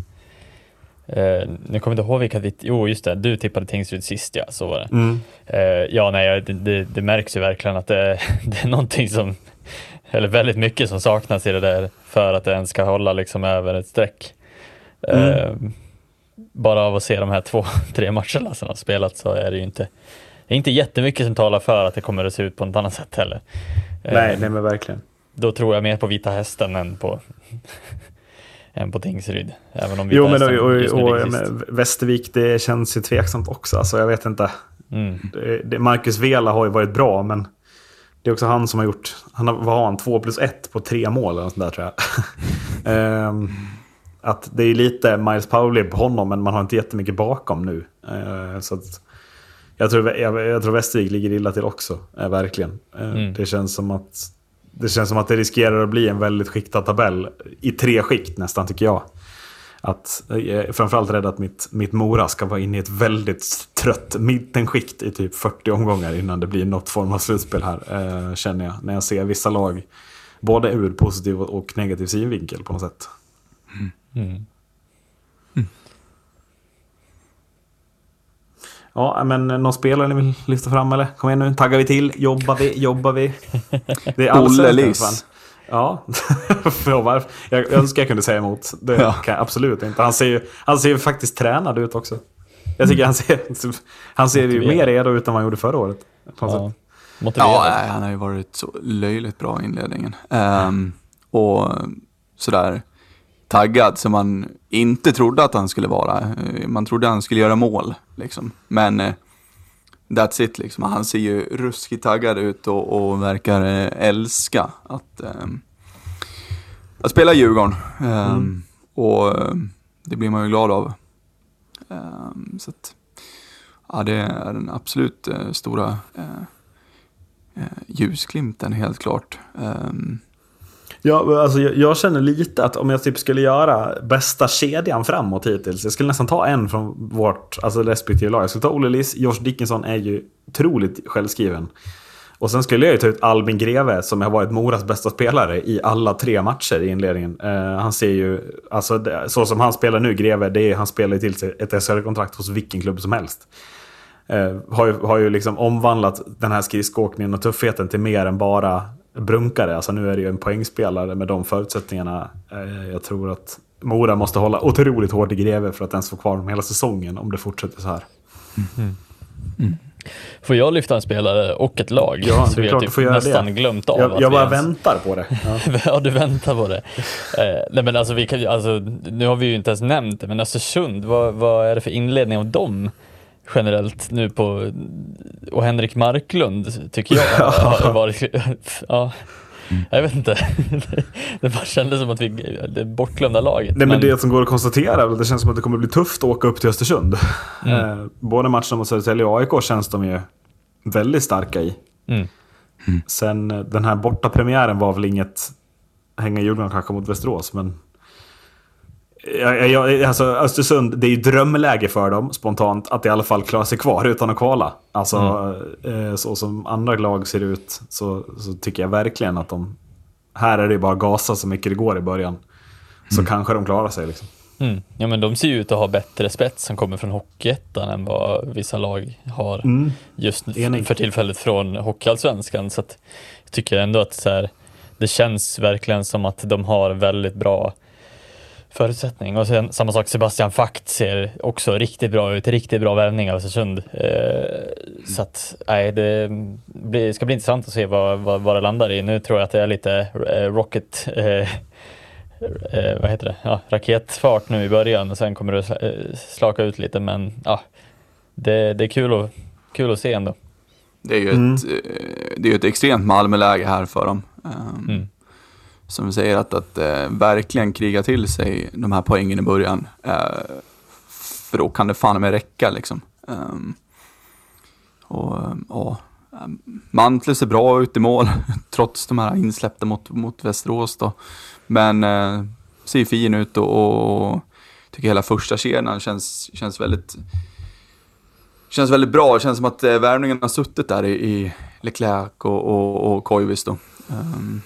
Eh, nu kommer jag inte ihåg vilka vi... Jo, just det. Du tippade Tingsryd sist, ja. Så var det. Mm. Eh, ja, nej, det, det, det märks ju verkligen att det, det är någonting som... Eller väldigt mycket som saknas i det där för att det ens ska hålla liksom över ett streck. Eh, bara av att se de här två, tre matcherna som har spelat så är det ju inte... Det är inte jättemycket som talar för att det kommer att se ut på något annat sätt heller. Eh, Nej, nej men verkligen. då tror jag mer på Vita Hästen än på, än på Tingsryd. Även om Vita Jo, men och, och, och, men Västervik, det känns ju tveksamt också. Alltså, jag vet inte. Mm. Marcus Vela har ju varit bra, men det är också han som har gjort... Han har, vad har han? Två plus ett på tre mål eller något sånt där tror jag. Ehm, att det är lite Miles Powley på honom, men man har inte jättemycket bakom nu. Ehm, så att, jag, tror, jag, jag tror Västervik ligger illa till också, eh, verkligen. Ehm, Mm. Det känns som att det känns som att det riskerar att bli en väldigt skiktad tabell. I tre skikt nästan, tycker jag. Att, framförallt rädd att mitt, mitt Mora ska vara inne i ett väldigt trött mittenskikt i typ 40 omgångar innan det blir något form av slutspel här, eh, känner jag. När jag ser vissa lag, både ur positiv och negativ synvinkel på något sätt. Mm. Ja, men någon spelare ni vill lyfta fram eller? Kom igen nu, taggar vi till? Jobbar vi? Jobbar vi? Det är Olle allsvenskan, Liss. Ja, För varför? jag önskar jag kunde säga emot. Det Ja. kan jag absolut inte. Han ser ju han ser ju faktiskt tränad ut också. Jag tycker han ser, han ser ju mer redo ut än vad han gjorde förra året. Ja. Ja, nej, han har ju varit så löjligt bra i inledningen. Ehm, och sådär taggad som man inte trodde att han skulle vara. Eh, Man trodde han skulle göra mål, liksom. Men eh, that's it, liksom. Han ser ju ruskigt taggad ut och, och verkar eh, älska att, ehm, att spela Djurgården. Ehm, Och det blir man ju glad av. Ehm, så att, ja, det är den absolut eh, stora eh, ljusglimten helt klart. Ja, alltså, jag, jag känner lite att om jag typ skulle göra bästa kedjan framåt hittills. Jag skulle nästan ta en från vårt alltså respektive lag. Jag skulle ta Olle Liss. Josh Dickinson är ju otroligt självskriven. Och sen skulle jag ju ta ut Albin Greve som har varit Moras bästa spelare i alla tre matcher i inledningen. Uh, han ser ju, alltså det, så som han spelar nu, Greve, det är, han spelar ju till sig ett SHL-kontrakt hos vilken klubb som helst. Uh, har, ju, har ju liksom omvandlat den här skridskoåkningen och tuffheten till mer än bara brunkare. Alltså nu är det ju en poängspelare med de förutsättningarna. Uh, jag tror att Mora måste hålla otroligt hårt i Greve för att ens få kvar dem hela säsongen om det fortsätter så här. Mm. Mm. Får jag lyfta en spelare och ett lag? Ja, så det är klart har du får göra nästan det. glömt av Jag, jag bara ens- väntar på det. Ja. ja, du väntar på det. Eh, nej men alltså, vi kan, alltså, nu har vi ju inte ens nämnt det, men Östersund, vad, vad är det för inledning av dem generellt nu på, och Henrik Marklund tycker jag har varit, ja, jag vet inte. det bara kändes som att vi, det bortglömda laget. Nej, men det som går att konstatera är att det känns som att det kommer bli tufft att åka upp till Östersund. Mm. Eh, både matcherna mot Södertälje och AIK känns de ju väldigt starka i. Mm. Sen eh, den här bortapremiären var väl inget hänga i julgranen kanske mot Västerås, men... Jag, jag, alltså Östersund, det är ju drömläge för dem spontant att i alla fall klara sig kvar utan att kvala. Alltså eh, så som andra lag ser ut så, så tycker jag verkligen att de... Här är det ju bara gasa så mycket det går i början. Så kanske de klarar sig liksom. Mm. Ja men de ser ju ut att ha bättre spets som kommer från Hockeyettan än vad vissa lag har Mm. just Enig. för tillfället från Hockeyallsvenskan. Så att jag tycker ändå att så här, det känns verkligen som att de har väldigt bra förutsättning. Och sen samma sak, Sebastian Fakt ser också riktigt bra ut, riktigt bra värvning av Östersund. Eh, så att, nej, det blir, ska bli intressant att se vad, vad, vad det landar i. Nu tror jag att det är lite eh, rocket eh, eh, vad heter det, ja, raketfart nu i början och sen kommer det eh, slaka ut lite men ja, det, det är kul, att, kul att se ändå. Det är ju Mm. ett, eh, det är ju ett extremt Malmöläge här för dem. Um, Mm. Som vi säger, att, att eh, verkligen kriga till sig de här poängen i början. eh, för då kan det fan med räcka liksom. Um, och eh, ja, eh, um, Mantle ser bra ut i mål, trots de här insläppta mot, mot Västerås då. Men eh, ser fin ut och, och tycker hela första kedjan känns, känns väldigt Känns väldigt bra, det känns som att eh, värvningen har suttit där i, i Leclerc och, och, och Koivisto. Um,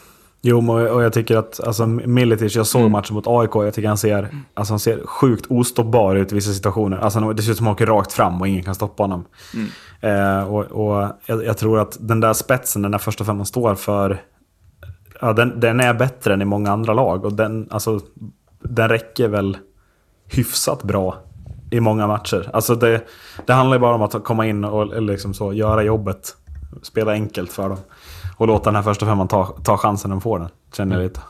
Jo, och jag tycker att alltså, Militic, jag såg Mm. matchen mot AIK, jag tycker han ser, alltså, han ser sjukt ostoppbar ut i vissa situationer. Alltså, det ser ut som att han åker rakt fram och ingen kan stoppa honom. Mm. Eh, och och jag, jag tror att den där spetsen, den där första femman står för, ja, den, den är bättre än i många andra lag. Och den, alltså, den räcker väl hyfsat bra i många matcher. Alltså det, det handlar ju bara om att komma in och eller liksom så, göra jobbet. Spela enkelt för dem. Och låta den här första femman ta, ta chansen när de får den. Känner jag lite.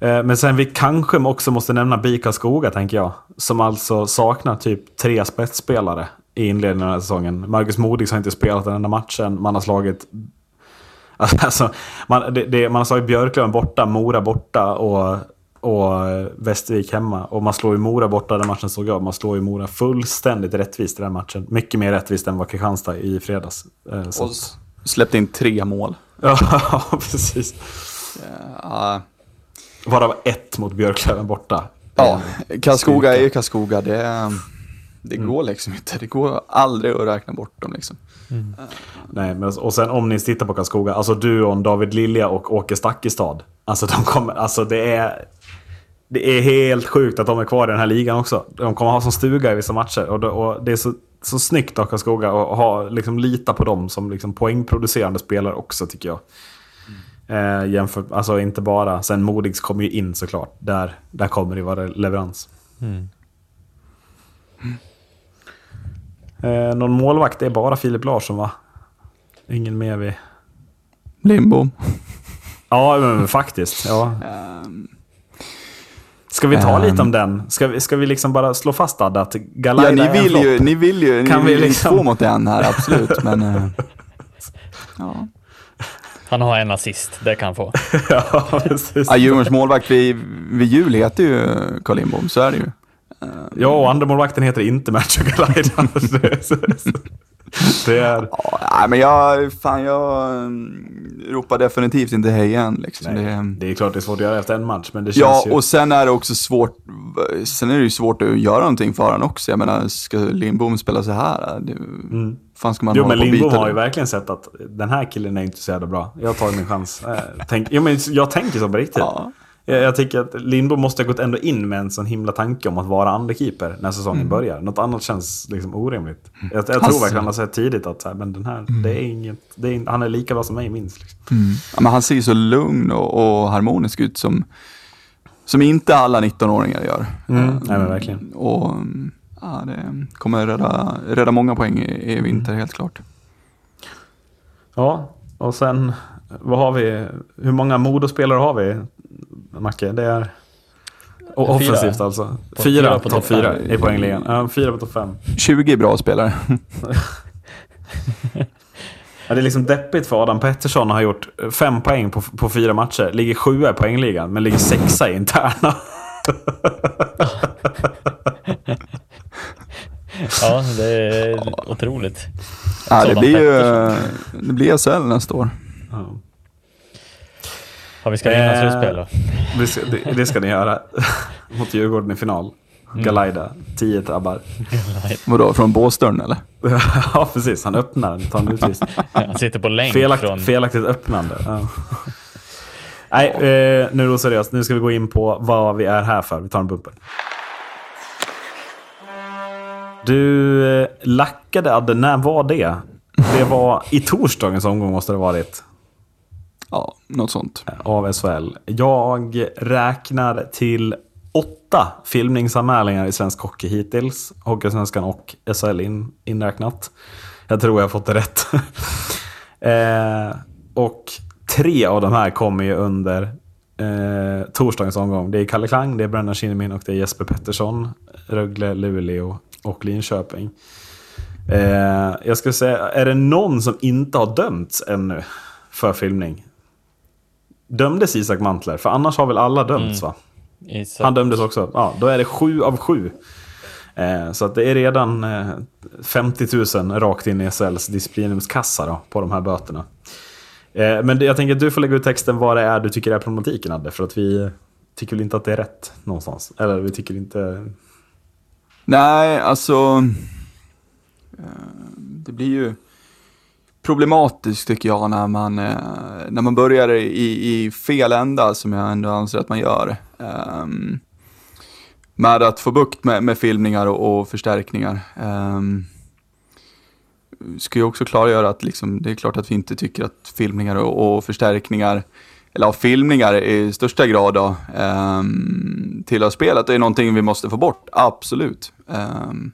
Eh, Men sen vi kanske också måste nämna BIK Skoga tänker jag. Som alltså saknar typ tre spetsspelare i inledningen av den här säsongen. Marcus Modigs har inte spelat den enda matchen. Man har slagit... Alltså, man, det, det, man har slagit Björklöven borta, Mora borta och, och Västervik hemma. Och man slår ju Mora borta den matchen såg jag. Man slår ju Mora fullständigt rättvist i den matchen. Mycket mer rättvist än vad Kristianstad i fredags. Eh, så och släppte in tre mål. Ja, precis. Ja, Varav ett mot Björklöven borta. ja Karlskoga är ju Karlskoga. Det, det går liksom inte. Det går aldrig att räkna bort dem liksom. Nej, men, och sen om ni tittar på Karlskoga, alltså duon David Lilja och Åke Stakkestad. Alltså de kommer, alltså det är... Det är helt sjukt att de är kvar i den här ligan också. De kommer ha som stuga i vissa matcher. Och och det är så, så snyggt av Karlskoga att ha, liksom, lita på dem som liksom, poängproducerande spelare också tycker jag. Eh, jämfört, alltså inte bara, sen Modigs kommer ju in såklart. Där, där kommer det vara leverans. Mm. Eh, någon målvakt, är bara Filip Larsson va? Ingen mer vi... Limbo. Ja, men faktiskt. Ja. Ehm, Ska vi ta Ehm. lite om den? Ska vi, ska vi liksom bara slå fast Adde, att ja, Galaida ni är en vill flopp? ju, ni vill ju, ni Kan vi vill ju liksom- två mot en här, absolut. Men, eh, ja. Han har en assist, det kan han få. ja, precis. Ja, Djurgårdens målvakt vid, vid jul heter ju Carl Lindbom, så är det ju. Ja, och andra målvakten heter inte Matthew Galaida. det, är... Ja, men jag, fan jag, mm, ropar definitivt inte hej igen. Liksom. Nej, Det, det är klart det är svårt att göra efter en match, men det ja, känns ju... och sen är det också svårt, sen är det svårt att göra någonting för honom också. Jag menar, ska Lindbom spela så här? Det, fan ska man Mm. Jo hålla men Lindbom har ju verkligen sett att den här killen är inte så jävla bra. Jag tar min chans. Eh, Tänk, jo, men jag tänker så på riktigt. Ja. Jag, jag tycker att Lindbom måste ha gått ändå in med en sån himla tanke om att vara andrekeeper när säsongen Mm. börjar. Något annat känns liksom orimligt. Jag, jag tror verkligen han har sett tidigt att så här, men den här, det är inget, det är, han är lika bra som mig minst. Liksom. Ja, men han ser ju så lugn och, och harmonisk ut som, som inte alla 19-åringar gör. Mm. Eh, Nej, men verkligen. Och mm, ja, det kommer rädda, rädda många poäng i, i vinter helt klart. Ja, och sen vad har vi? Hur många modospelare har vi? Macke, det är... Och Fyra. offensivt alltså. På- Fyra fyra på topp fyra i poängligan. Ja, fyra på topp fem. 20 bra spelare. Ja, det är liksom deppigt för Adam Pettersson har gjort fem poäng på, på fyra matcher. Ligger sjua i poängligan, men ligger sexa i interna. Ja, det är otroligt. Ja, det blir ju det blir SHL nästa år. Ja. Ja, vi ska vinna Eh, slutspel då. Det, ska, det, det ska ni göra. Mot Djurgården i final. Galaida, 10 tabbar. Vadå, från Båstörn eller? ja, precis. Han öppnar den, tar en utvisning. Han sitter på länk Felakt, från... Felaktigt öppnande. Ja. Nej, eh, nu är det seriöst. Nu ska vi gå in på vad vi är här för. Vi tar en bumper. Du eh, lackade Adde, när var det? Det var i torsdagens omgång måste det ha varit. Ja, något sånt. av SHL. Jag räknar till åtta filmningsanmälningar i svensk hockey hittills. Hockeysvenskan och SHL in, inräknat. Jag tror jag har fått det rätt. eh, och tre av de här kommer ju under eh, torsdagens omgång. Det är Kalle Klang, det är Brennan Kinnemin och det är Jesper Pettersson. Rögle, Luleå och Linköping. Eh, jag skulle säga, är det någon som inte har dömts ännu för filmning? Dömdes Isak Mantler? För annars har väl alla dömts va? Isak. Han dömdes också. Ja, då är det sju av sju. Eh, så att det är redan eh, 50 000 rakt in i SLs disciplinumskassa då, på de här böterna. Eh, men jag tänker att du får lägga ut texten vad det är du tycker är problematiken Adde. För att vi tycker väl inte att det är rätt någonstans. Eller vi tycker inte... Nej, alltså... eh, Det blir ju problematiskt tycker jag när man, eh, när man börjar i, i fel ända som jag ändå anser att man gör. Um, med att få bukt med, med filmningar och, och förstärkningar. Um, ska ju också klargöra att liksom, det är klart att vi inte tycker att filmningar och, och förstärkningar eller ja, filmningar i största grad då, ehm, um, tillhör spelet. Det är någonting vi måste få bort, absolut. Um,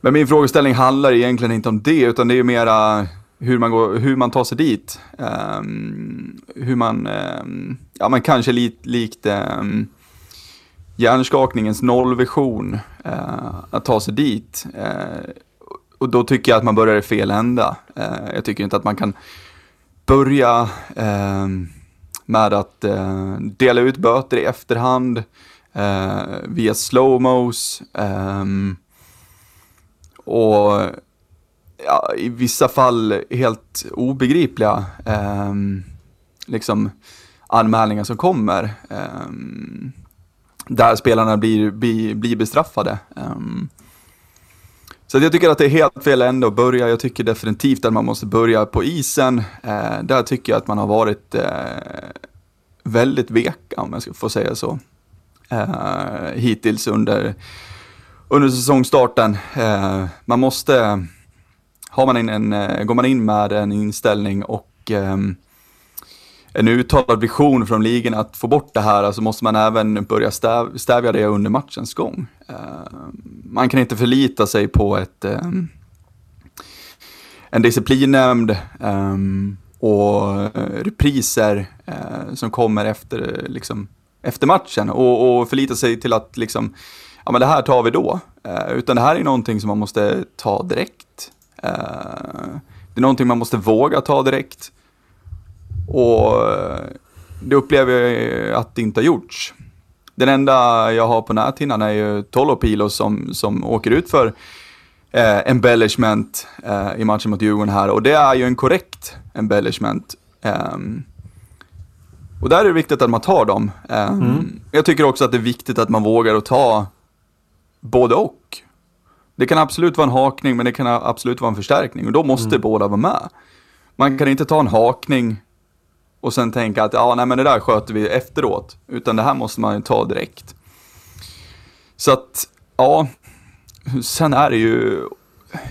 men min frågeställning handlar egentligen inte om det, utan det är mera hur man, går, hur man tar sig dit. Um, hur man, um, ja men kanske li, likt um, hjärnskakningens nollvision, uh, att ta sig dit. Uh, och då tycker jag att man börjar i fel ända. Uh, jag tycker inte att man kan börja med att dela ut böter i efterhand via slowmos. ehm, och ja, i vissa fall helt obegripliga eh, liksom anmälningar som kommer. Eh, där spelarna blir, blir, blir bestraffade. Eh, så jag tycker att det är helt fel ände att börja. Jag tycker definitivt att man måste börja på isen. Eh, där tycker jag att man har varit eh, väldigt veka, om jag ska få säga så. Eh, hittills under, under säsongstarten. Eh, man måste, har man in en, eh, går man in med en inställning och eh, en uttalad vision från ligan att få bort det här, så måste man även börja stäv, stävja det under matchens gång. Eh, man kan inte förlita sig på ett, eh, en disciplinnämnd eh, och eh, repriser eh, som kommer efter, liksom, efter matchen och, och förlita sig till att liksom, ja men det här tar vi då. Eh, utan det här är någonting som man måste ta direkt. Eh, det är någonting man måste våga ta direkt. Och eh, det upplever jag att det inte har gjorts. Den enda jag har på näthinnan är ju Tolopilo som, som åker ut för eh, embellishment eh, i matchen mot Djurgården här och det är ju en korrekt embellishment. Ehm, och där är det viktigt att man tar dem. Ehm, Jag tycker också att det är viktigt att man vågar att ta både och. Det kan absolut vara en hakning men det kan absolut vara en förstärkning och då måste båda vara med. Man kan inte ta en hakning och sen tänka att ja, nej, men det där sköter vi efteråt. Utan det här måste man ju ta direkt. Så att, ja, sen är det ju,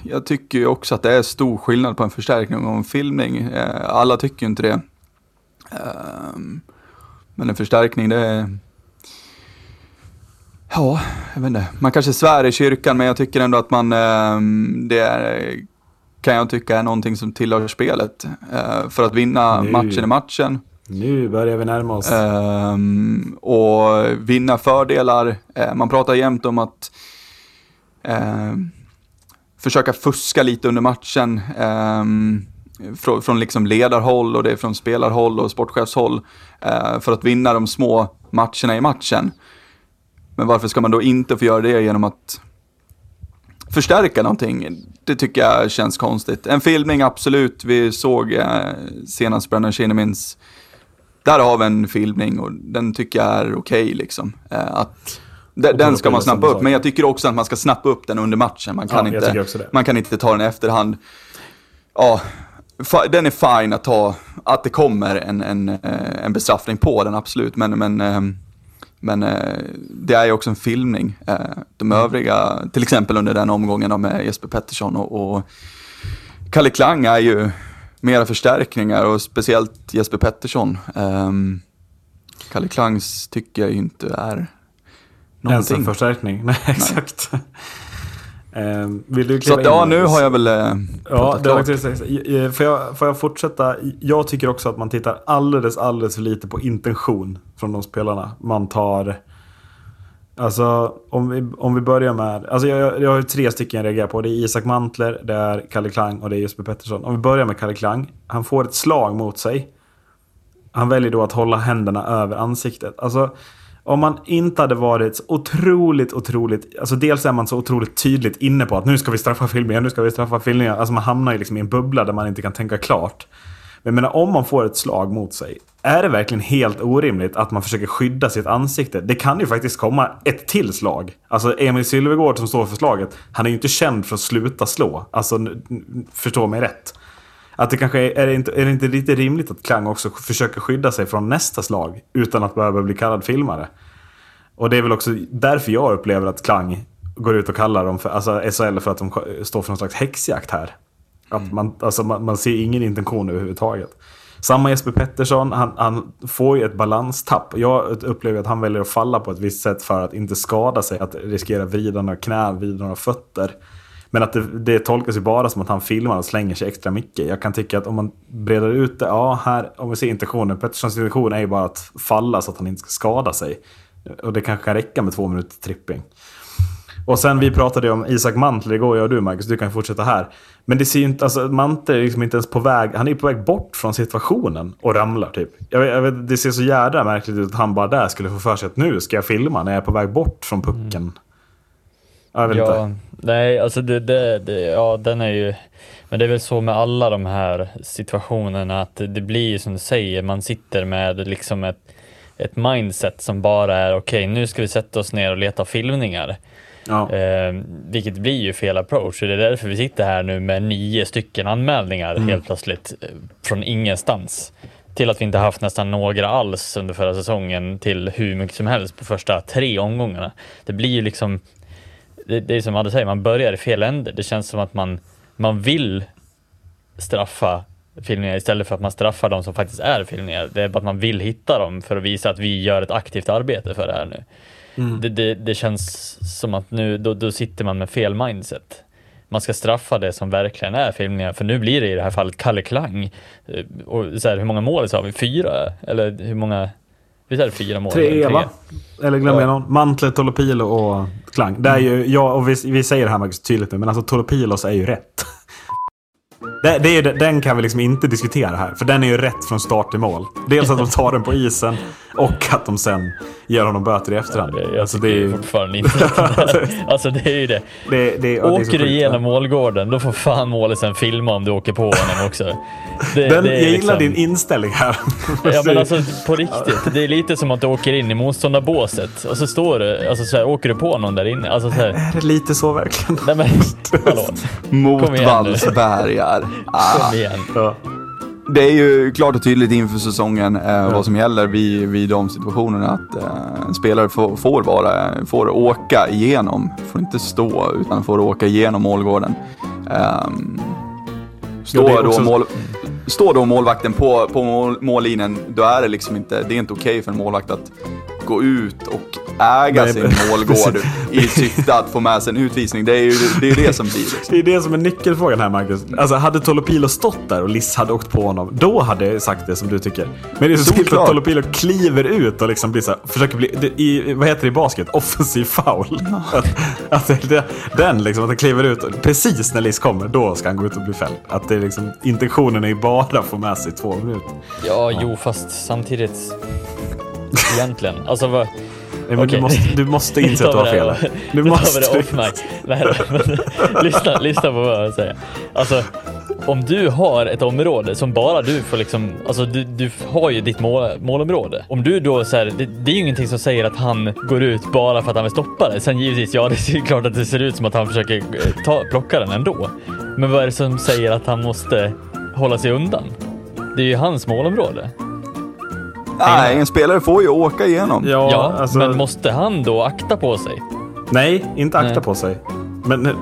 jag tycker ju också att det är stor skillnad på en förstärkning och en filmning. Eh, Alla tycker ju inte det. Ehm, Men en förstärkning det är, ja, jag vet inte. Man kanske svär i kyrkan men jag tycker ändå att man, ehm, det är, kan jag tycka är någonting som tillhör spelet. Eh, För att vinna Nu. matchen i matchen. Nu börjar vi närma oss. Ehm, och vinna fördelar. Eh, man pratar jämt om att ehm, försöka fuska lite under matchen. från, från liksom ledarhåll och det är från spelarhåll och sportchefshåll. eh, för att vinna de små matcherna i matchen. Men varför ska man då inte få göra det genom att förstärka någonting? Det tycker jag känns konstigt. En filmning, absolut. Vi såg eh, senast Brennan Kinnemins där har vi en filmning och den tycker jag är okej liksom. Eh, att, den, ska man snappa upp, men jag tycker också att man ska snappa upp den under matchen. Man kan, Ja, inte, man kan inte ta den i efterhand. Ja, den är fine att ta, att det kommer en, en, eh, en bestraffning på den, absolut. Men, men, ehm, men eh, det är ju också en filmning. Eh, De Mm. övriga, till exempel under den omgången med Jesper Pettersson och, och Kalle Klang är ju mera förstärkningar och speciellt Jesper Pettersson. Um, Kalle Klangs tycker jag ju inte är Ens en någonting. förstärkning. Nej, exakt. Ehm, vill du Så kliva att, in, ja, nu har jag väl eh, Ja, det var får, jag, får jag fortsätta? Jag tycker också att man tittar alldeles, alldeles för lite på intention från de spelarna. Man tar... Alltså, om vi, om vi börjar med... Alltså jag, jag har tre stycken jag reagerar på. Det är Isak Mantler, det är Kalle Klang och det är Jesper Pettersson. Om vi börjar med Kalle Klang. Han får ett slag mot sig. Han väljer då att hålla händerna över ansiktet. Alltså, om man inte hade varit så otroligt, otroligt... Alltså dels är man så otroligt tydligt inne på att nu ska vi straffa filmningar, nu ska vi straffa filmningar. Alltså man hamnar ju liksom i en bubbla där man inte kan tänka klart. Men jag menar, om man får ett slag mot sig, är det verkligen helt orimligt att man försöker skydda sitt ansikte? Det kan ju faktiskt komma ett till slag. Alltså Emil Sylvegård som står för slaget, han är ju inte känd för att sluta slå. Alltså, förstå mig rätt. Att det kanske är, är, det inte, är det inte lite rimligt att Klang också försöker skydda sig från nästa slag utan att behöva bli kallad filmare? Och det är väl också därför jag upplever att Klang går ut och kallar dem för, alltså SHL för att de står för någon slags häxjakt här. Att man, alltså man, man ser ingen intention överhuvudtaget. Samma Jesper Pettersson, han, han får ju ett balanstapp. Jag upplever att han väljer att falla på ett visst sätt för att inte skada sig. Att riskera vrida några knän, vrida några fötter. Men att det, det tolkas ju bara som att han filmar och slänger sig extra mycket. Jag kan tycka att om man breder ut det, ja här, om vi ser intentionen. Petterssons intention är ju bara att falla så att han inte ska skada sig. Och det kanske kan räcka med två minuter tripping. Och sen vi pratade ju om Isak Mantle igår, jag och du Marcus, du kan fortsätta här. Men det ser ju inte, alltså Mantle är liksom inte ens på väg, han är ju på väg bort från situationen och ramlar typ. Jag, vet- jag vet, det ser så jädra märkligt ut att han bara där skulle få för sig att nu ska jag filma när jag är på väg bort från pucken. Mm. Jag vet Ja, inte. nej, alltså det, det, det, ja, den är ju, men det är väl så med alla de här situationerna att det, blir som du säger, man sitter med liksom ett, ett mindset som bara är okej, nu ska vi sätta oss ner och leta filmningar. Ja. Eh, vilket blir ju fel approach. och Det är därför vi sitter här nu med nio stycken anmälningar helt plötsligt eh, från ingenstans. Till att vi inte haft nästan några alls under förra säsongen till hur mycket som helst på första tre omgångarna. Det blir ju liksom, det, det är som Adde säger, man börjar i fel ände. Det känns som att man, man vill straffa filmningar istället för att man straffar de som faktiskt är filmningar. Det är bara att man vill hitta dem för att visa att vi gör ett aktivt arbete för det här nu. Det, det, det känns som att nu, då, då sitter man med fel mindset. Man ska straffa det som verkligen är filmningar, för nu blir det i det här fallet Kalle Klang. Eh, Och så här, hur många mål sa vi? Fyra? Eller hur många? Visst är det fyra mål? Tre Eller va? Eller glömmer Ja. jag någon? Mantle, Tolopilo och Klang. Det är ju, ja, och vi, vi säger det här Marcus tydligt nu, men alltså Tolopilos är ju rätt. Det, det är, den kan vi liksom inte diskutera här, för den är ju rätt från start till mål. Dels att de tar den på isen och att de sen ger honom böter i efterhand. Jag Alltså, det är ju... fortfarande inte att- Alltså det är ju det. Det, det, ja, det Åker du igenom målgården, då får fan målisen filma om du åker på honom också. Det, Den, det är jag gillar liksom- din inställning här. Ja men alltså på riktigt, det är lite som att du åker in i motståndarbåset och så står du, alltså så här, åker du på någon där inne. Alltså så här, Är det lite så verkligen? nej men hallå, Mot Kom Vallsbergar. Ah, kom igen. Ja. det är ju klart och tydligt inför säsongen eh, vad som gäller vid, vid de situationerna. Att eh, en spelare får, får, vara, får åka igenom, får inte stå, utan får åka igenom målgården. Ja, är Står också- då, mål, står då målvakten på, på mål, mållinjen, då är det liksom inte, det är inte okej för en målvakt att gå ut och äga Nej, sin målgård i syfte att få med sig en utvisning. Det är ju det, är det som blir liksom. Det är det som är nyckelfrågan här Marcus. Alltså hade Tolopilo stått där och Liss hade åkt på honom, då hade jag sagt det som du tycker. Men det är så Såklart. att Tolopilo kliver ut och liksom blir så här, försöker bli, det- i, vad heter det i basket? Offensiv foul. Att, att det, den liksom, att han kliver ut och precis när Liss kommer, då ska han gå ut och bli fälld. Att det är liksom, intentionen är ju bara att få med sig två minuter. Ja, jo, fast samtidigt. Egentligen. Alltså vad... Nej, men Okej. du, måste, du måste inse att du har fel. här. Nu Du tar vi måste det off mic. Nej, men, lyssna, lyssna på vad jag säger. Alltså, om du har ett område som bara du får liksom, alltså du, du har ju ditt mål, målområde. Om du då så här, det, det är ju ingenting som säger att han går ut bara för att han vill stoppa det. Sen givetvis, ja det är klart att det ser ut som att han försöker eh, ta, plocka den ändå. Men vad är det som säger att han måste hålla sig undan? Det är ju hans målområde. Nej, en spelare får ju åka igenom. Ja, Ja, alltså, men måste han då akta på sig? Nej, inte akta Nej. på sig. Men eh,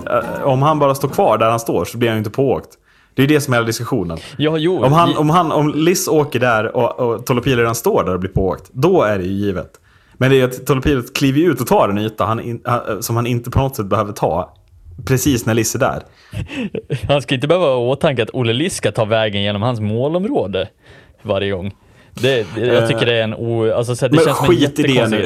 om han bara står kvar där han står så blir han ju inte pååkt. Det är det som är hela diskussionen. Ja, jo. Om, han, om, han, om Liss åker där och, och Tolopilo redan står där och blir pååkt, då är det ju givet. Men det är att Tolopilo kliver ju ut och tar en yta han in, han, som han inte på något sätt behöver ta. Precis när Liss är där. Han ska inte behöva ha åtanke att Olle Liss ska ta vägen genom hans målområde varje gång. Det, det, jag tycker det är en o... Alltså, så här, det Men känns skit i det nu.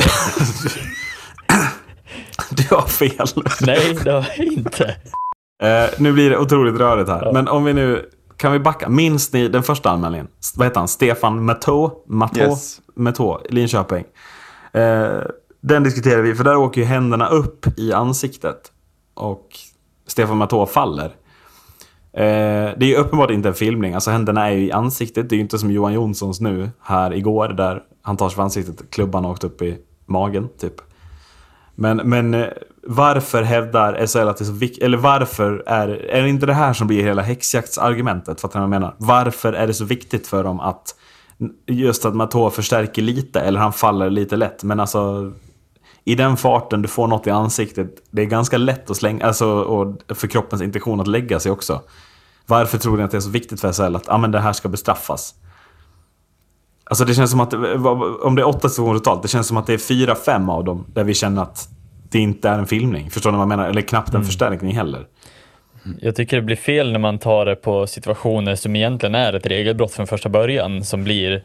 du har fel. Nej, det har jag inte. Eh, nu blir det otroligt rörigt här. Men om vi nu... Kan vi backa? Minns ni den första anmälningen? Vad heter han? Stefan Matå? Matå? Yes. Matå, Linköping. Eh, den diskuterar vi, för där åker ju händerna upp i ansiktet. Och Stefan Matå faller. Eh, det är ju uppenbart inte en filmning. Alltså händerna är ju i ansiktet. Det är ju inte som Johan Jonssons nu här igår. Där han tar sig för ansiktet. Klubban har åkt upp i magen, typ. Men, men eh, varför hävdar SHL att det är så viktigt? Eller varför är, är det inte det här som blir hela häxjaktsargumentet? Fattar ni vad jag menar? Varför är det så viktigt för dem att just att Matå förstärker lite eller han faller lite lätt? Men alltså i den farten du får något i ansiktet, det är ganska lätt att slänga, alltså och för kroppens intention att lägga sig också. Varför tror ni att det är så viktigt för SHL att ah, men det här ska bestraffas? Alltså det känns som att, om det är åtta situationer totalt, det känns som att det är fyra, fem av dem där vi känner att det inte är en filmning. Förstår ni vad jag menar? Eller knappt en förstärkning heller. Jag tycker det blir fel när man tar det på situationer som egentligen är ett regelbrott från första början som blir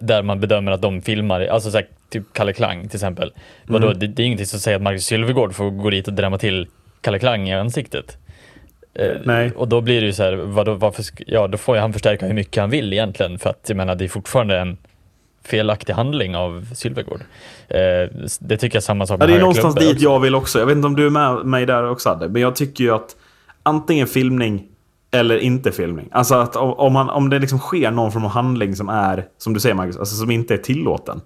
där man bedömer att de filmar, alltså så här, typ Kalle Klang till exempel. Vadå, Mm. det, det är ingenting som säger att Marcus Sylvegård får gå dit och drämma till Kalle Klang i ansiktet. Eh, Nej. Och då blir det ju så här, vadå, varför, ja då får ju han förstärka hur mycket han vill egentligen för att jag menar det är fortfarande en felaktig handling av Sylvegård. Eh, det tycker jag är samma sak Ja, med det är någonstans dit också. jag vill också. Jag vet inte om du är med mig där också Adde, men jag tycker ju att antingen filmning eller inte filmning. Alltså att om, om, man, om det liksom sker någon form av handling som är, som du säger Marcus, alltså som inte är tillåten.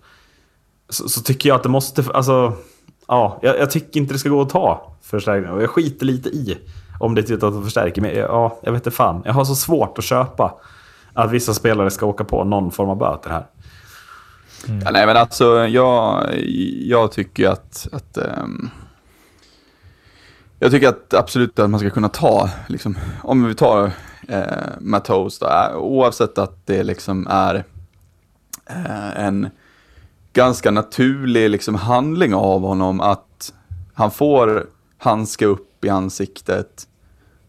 Så, så tycker jag att det måste, alltså, ja, jag, jag tycker inte det ska gå att ta förstärkning. Och jag skiter lite i om det är tillåtet att förstärka. Men ja, jag vet inte fan. Jag har så svårt att köpa att vissa spelare ska åka på någon form av böter här. Ja, nej, men alltså jag, jag tycker att, att ehm, jag tycker att absolut att man ska kunna ta, liksom, om vi tar eh, Matos då, eh, oavsett att det liksom är eh, en ganska naturlig liksom, handling av honom att han får handska upp i ansiktet,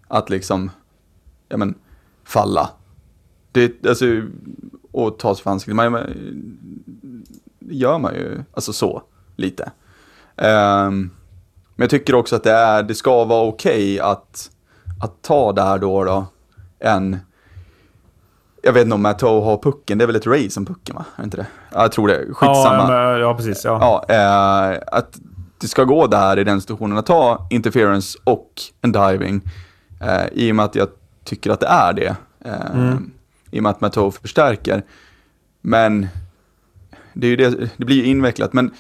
att liksom, ja men, falla. Det, alltså, och ta sig för ansiktet. Man, man, det gör man ju, alltså så, lite. Ehm, men jag tycker också att det, är, det ska vara okej att, att ta det här då, då än jag vet inte om Matto har pucken, det är väl ett race som pucken va? Är inte det? Ja, jag tror det. Skitsamma. Ja, ja precis. Ja. Ja, eh, att det ska gå där i den situationen att ta interference och en diving. Eh, I och med att jag tycker att det är det. Eh, I och med att Matto förstärker. Men det, är ju det, det blir ju invecklat. Men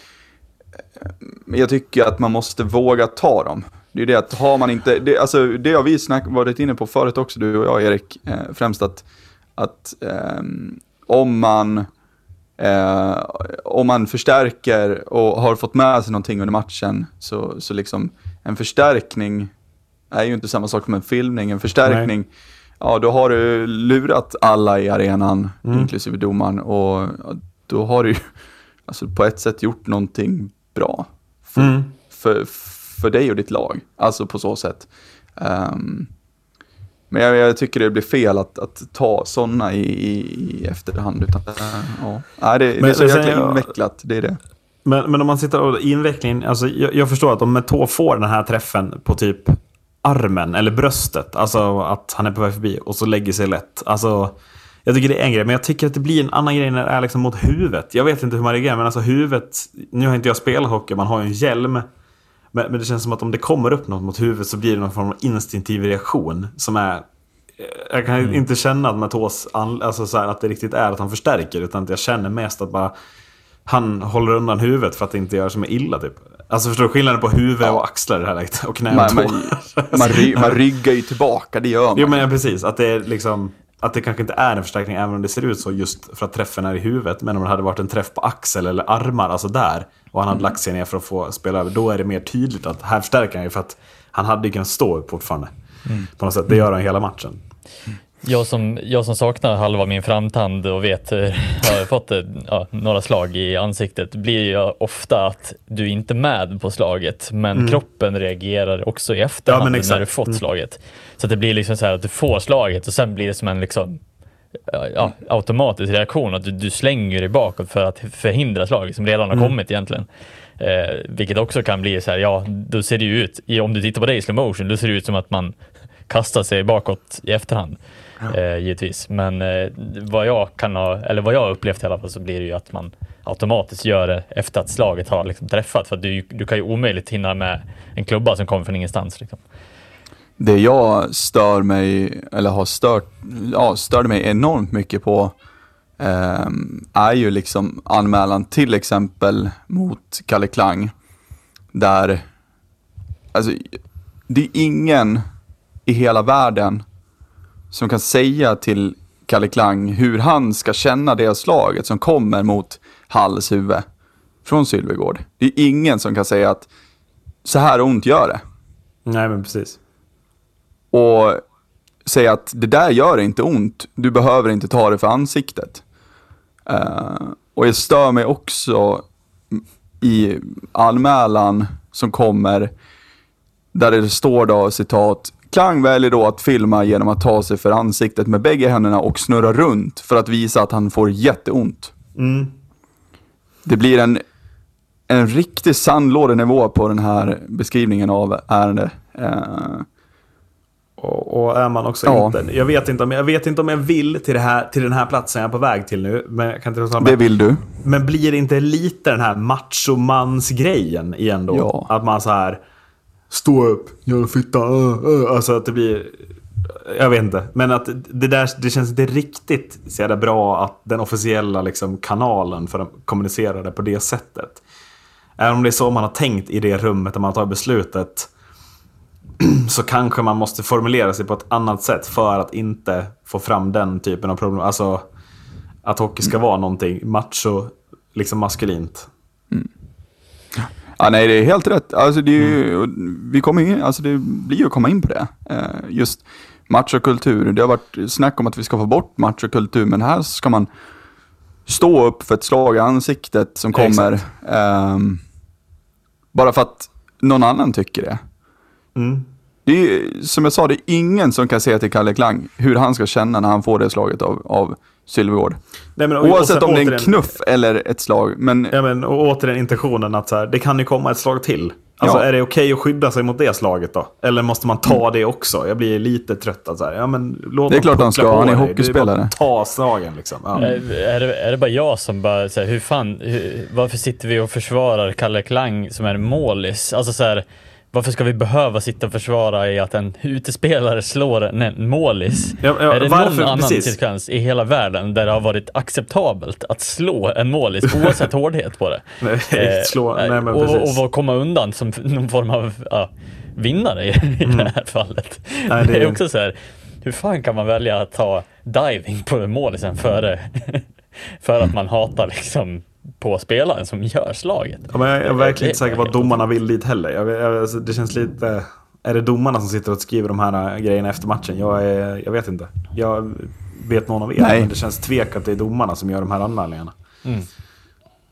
eh, jag tycker att man måste våga ta dem. Det är det att har man inte, det, alltså det har vi snack, varit inne på förut också, du och jag Erik, eh, främst att, att ehm, om man Eh, om man förstärker och har fått med sig någonting under matchen så, så liksom en förstärkning är ju inte samma sak som en filmning. En förstärkning, ja då har du lurat alla i arenan, inklusive domaren och då har du ju alltså, på ett sätt gjort någonting bra för, Mm. för, för dig och ditt lag. Alltså på så sätt. Ehm, men jag, jag tycker det blir fel att, att ta sådana i, i, i efterhand. Utan, äh, ja. Nej, det, det är Men- men sen- jäkla invecklat, det är det. Men, men om man sitter och invecklingen, alltså jag, jag förstår att om Metå får den här träffen på typ armen eller bröstet, alltså att han är på väg förbi och så lägger sig lätt. Alltså, jag tycker det är en grej, men jag tycker att det blir en annan grej när det är liksom mot huvudet. Jag vet inte hur man reagerar, men alltså huvudet, nu har inte jag spelat hockey, man har ju en hjälm. Men, men det känns som att om det kommer upp något mot huvudet så blir det någon form av instinktiv reaktion som är jag kan inte känna att Matos, alltså så här, att det riktigt är att han förstärker, utan att jag känner mest att bara han håller undan huvudet för att det inte gör som är illa typ. Alltså förstår du skillnaden på huvud och axlar i det här läget? Och knä och Man, tå. man, man ryggar ju tillbaka, det gör man. Jo men ja, precis, att det är liksom att det kanske inte är en förstärkning även om det ser ut så just för att träffen är i huvudet. Men om det hade varit en träff på axel eller armar, alltså där, och han hade lagt sig ner för att få spela över, då är det mer tydligt att här förstärker han ju för att han hade ju kunnat stå upp fortfarande. På något sätt, det gör han hela matchen. Jag som, jag som saknar halva min framtand och vet, eh, har fått eh, ja, några slag i ansiktet, blir ju ofta att du är inte med på slaget, men kroppen reagerar också i efterhand Mm. Ja, när du fått Mm. slaget. Så att det blir liksom så här att du får slaget och sen blir det som en liksom ja, automatisk reaktion, att du, du slänger dig bakåt för att förhindra slaget som redan har Mm. kommit egentligen. Eh, vilket också kan bli så här, ja, då ser det ju ut, om du tittar på det i slow motion, då ser det ut som att man kastar sig bakåt i efterhand. Eh, givetvis. Men eh, vad jag kan ha, eller vad jag har upplevt i alla fall så blir det ju att man automatiskt gör det efter att slaget har liksom träffat. För du, du kan ju omöjligt hinna med en klubba som kommer från ingenstans. Liksom. Det jag stör mig, eller har stört, ja, störde mig enormt mycket på ehm, är ju liksom anmälan till exempel mot Kalle Klang. Där, alltså, det är ingen i hela världen som kan säga till Kalle Klang hur han ska känna det slaget som kommer mot Halls huvud från Sylvegård. Det är ingen som kan säga att så här ont gör det Nej men precis. och säga att det där gör inte ont, du behöver inte ta det för ansiktet. Eh, och jag stör mig också i anmälan som kommer där det står då citat Klang väljer då att filma genom att ta sig för ansiktet med bägge händerna och snurra runt för att visa att han får jätteont. Mm. Det blir en, en riktig sandlådenivå på den här beskrivningen av ärendet. Eh, Och, och är man också Ja. inte... Jag vet inte, om, jag vet inte om jag vill till, här, till den här platsen jag är på väg till nu. Men, jag kan inte det vill du. men blir det inte lite den här machomansgrejen igen då? Ja. Att man så här Stå upp, jävla fitta, uh, uh. Alltså att det blir... Jag vet inte. Men att det där det känns inte riktigt så jävla bra att den officiella liksom, kanalen för att kommunicera det på det sättet. Även om det är så man har tänkt i det rummet där man tar beslutet så kanske man måste formulera sig på ett annat sätt för att inte få fram den typen av problem. Alltså att hockey ska vara någonting macho, liksom maskulint. Mm. Ja, nej, det är helt rätt. Alltså, ju, vi kommer in, alltså, det blir ju att komma in på det. Eh, just machokultur. Det har varit snack om att vi ska få bort machokultur, men här ska man stå upp för ett slag i ansiktet som kommer. Ehm, bara för att någon annan tycker det. Mm. Det är, som jag sa, det är ingen som kan säga till Kalle Klang hur han ska känna när han får det slaget av, av Sylvegård. Nej, men, och- och Oavsett sen om det är en knuff eller ett slag. Men Ja, men, och återigen intentionen att så här, det kan ju komma ett slag till. Alltså Ja. är det okej att skydda sig mot det slaget då? Eller måste man ta det också? Jag blir lite trött. Alltså. Ja, men, låt Det är klart han ska, han är hockeyspelare. Det är bara att ta slagen liksom. Ja. Är, är, det, är det bara jag som bara, så här, hur fan, hur, varför sitter vi och försvarar Kalle Klang som är målis? Alltså så här, varför ska vi behöva sitta och försvara i att en utespelare slår en, målis? Ja, ja, är det varför- någon annan precis. sekvens i hela världen där det har varit acceptabelt att slå en målis oavsett hårdhet på det? Nej, slå, nej, men Eh, och, och vad komma undan som någon form av ja, vinnare i, i det här fallet. Mm. Nej, det... det- är också så här, hur fan kan man välja att ta diving på målisen före för att man hatar liksom på spelaren som gör slaget? Ja, men jag är verkligen inte säker på att domarna vill dit heller. Jag, jag, alltså, det känns lite... Är det domarna som sitter och skriver de här äh, grejerna efter matchen? Jag, är, jag vet inte. Jag vet någon av er, Nej. men det känns tvek att det är domarna som gör de här anmälningarna.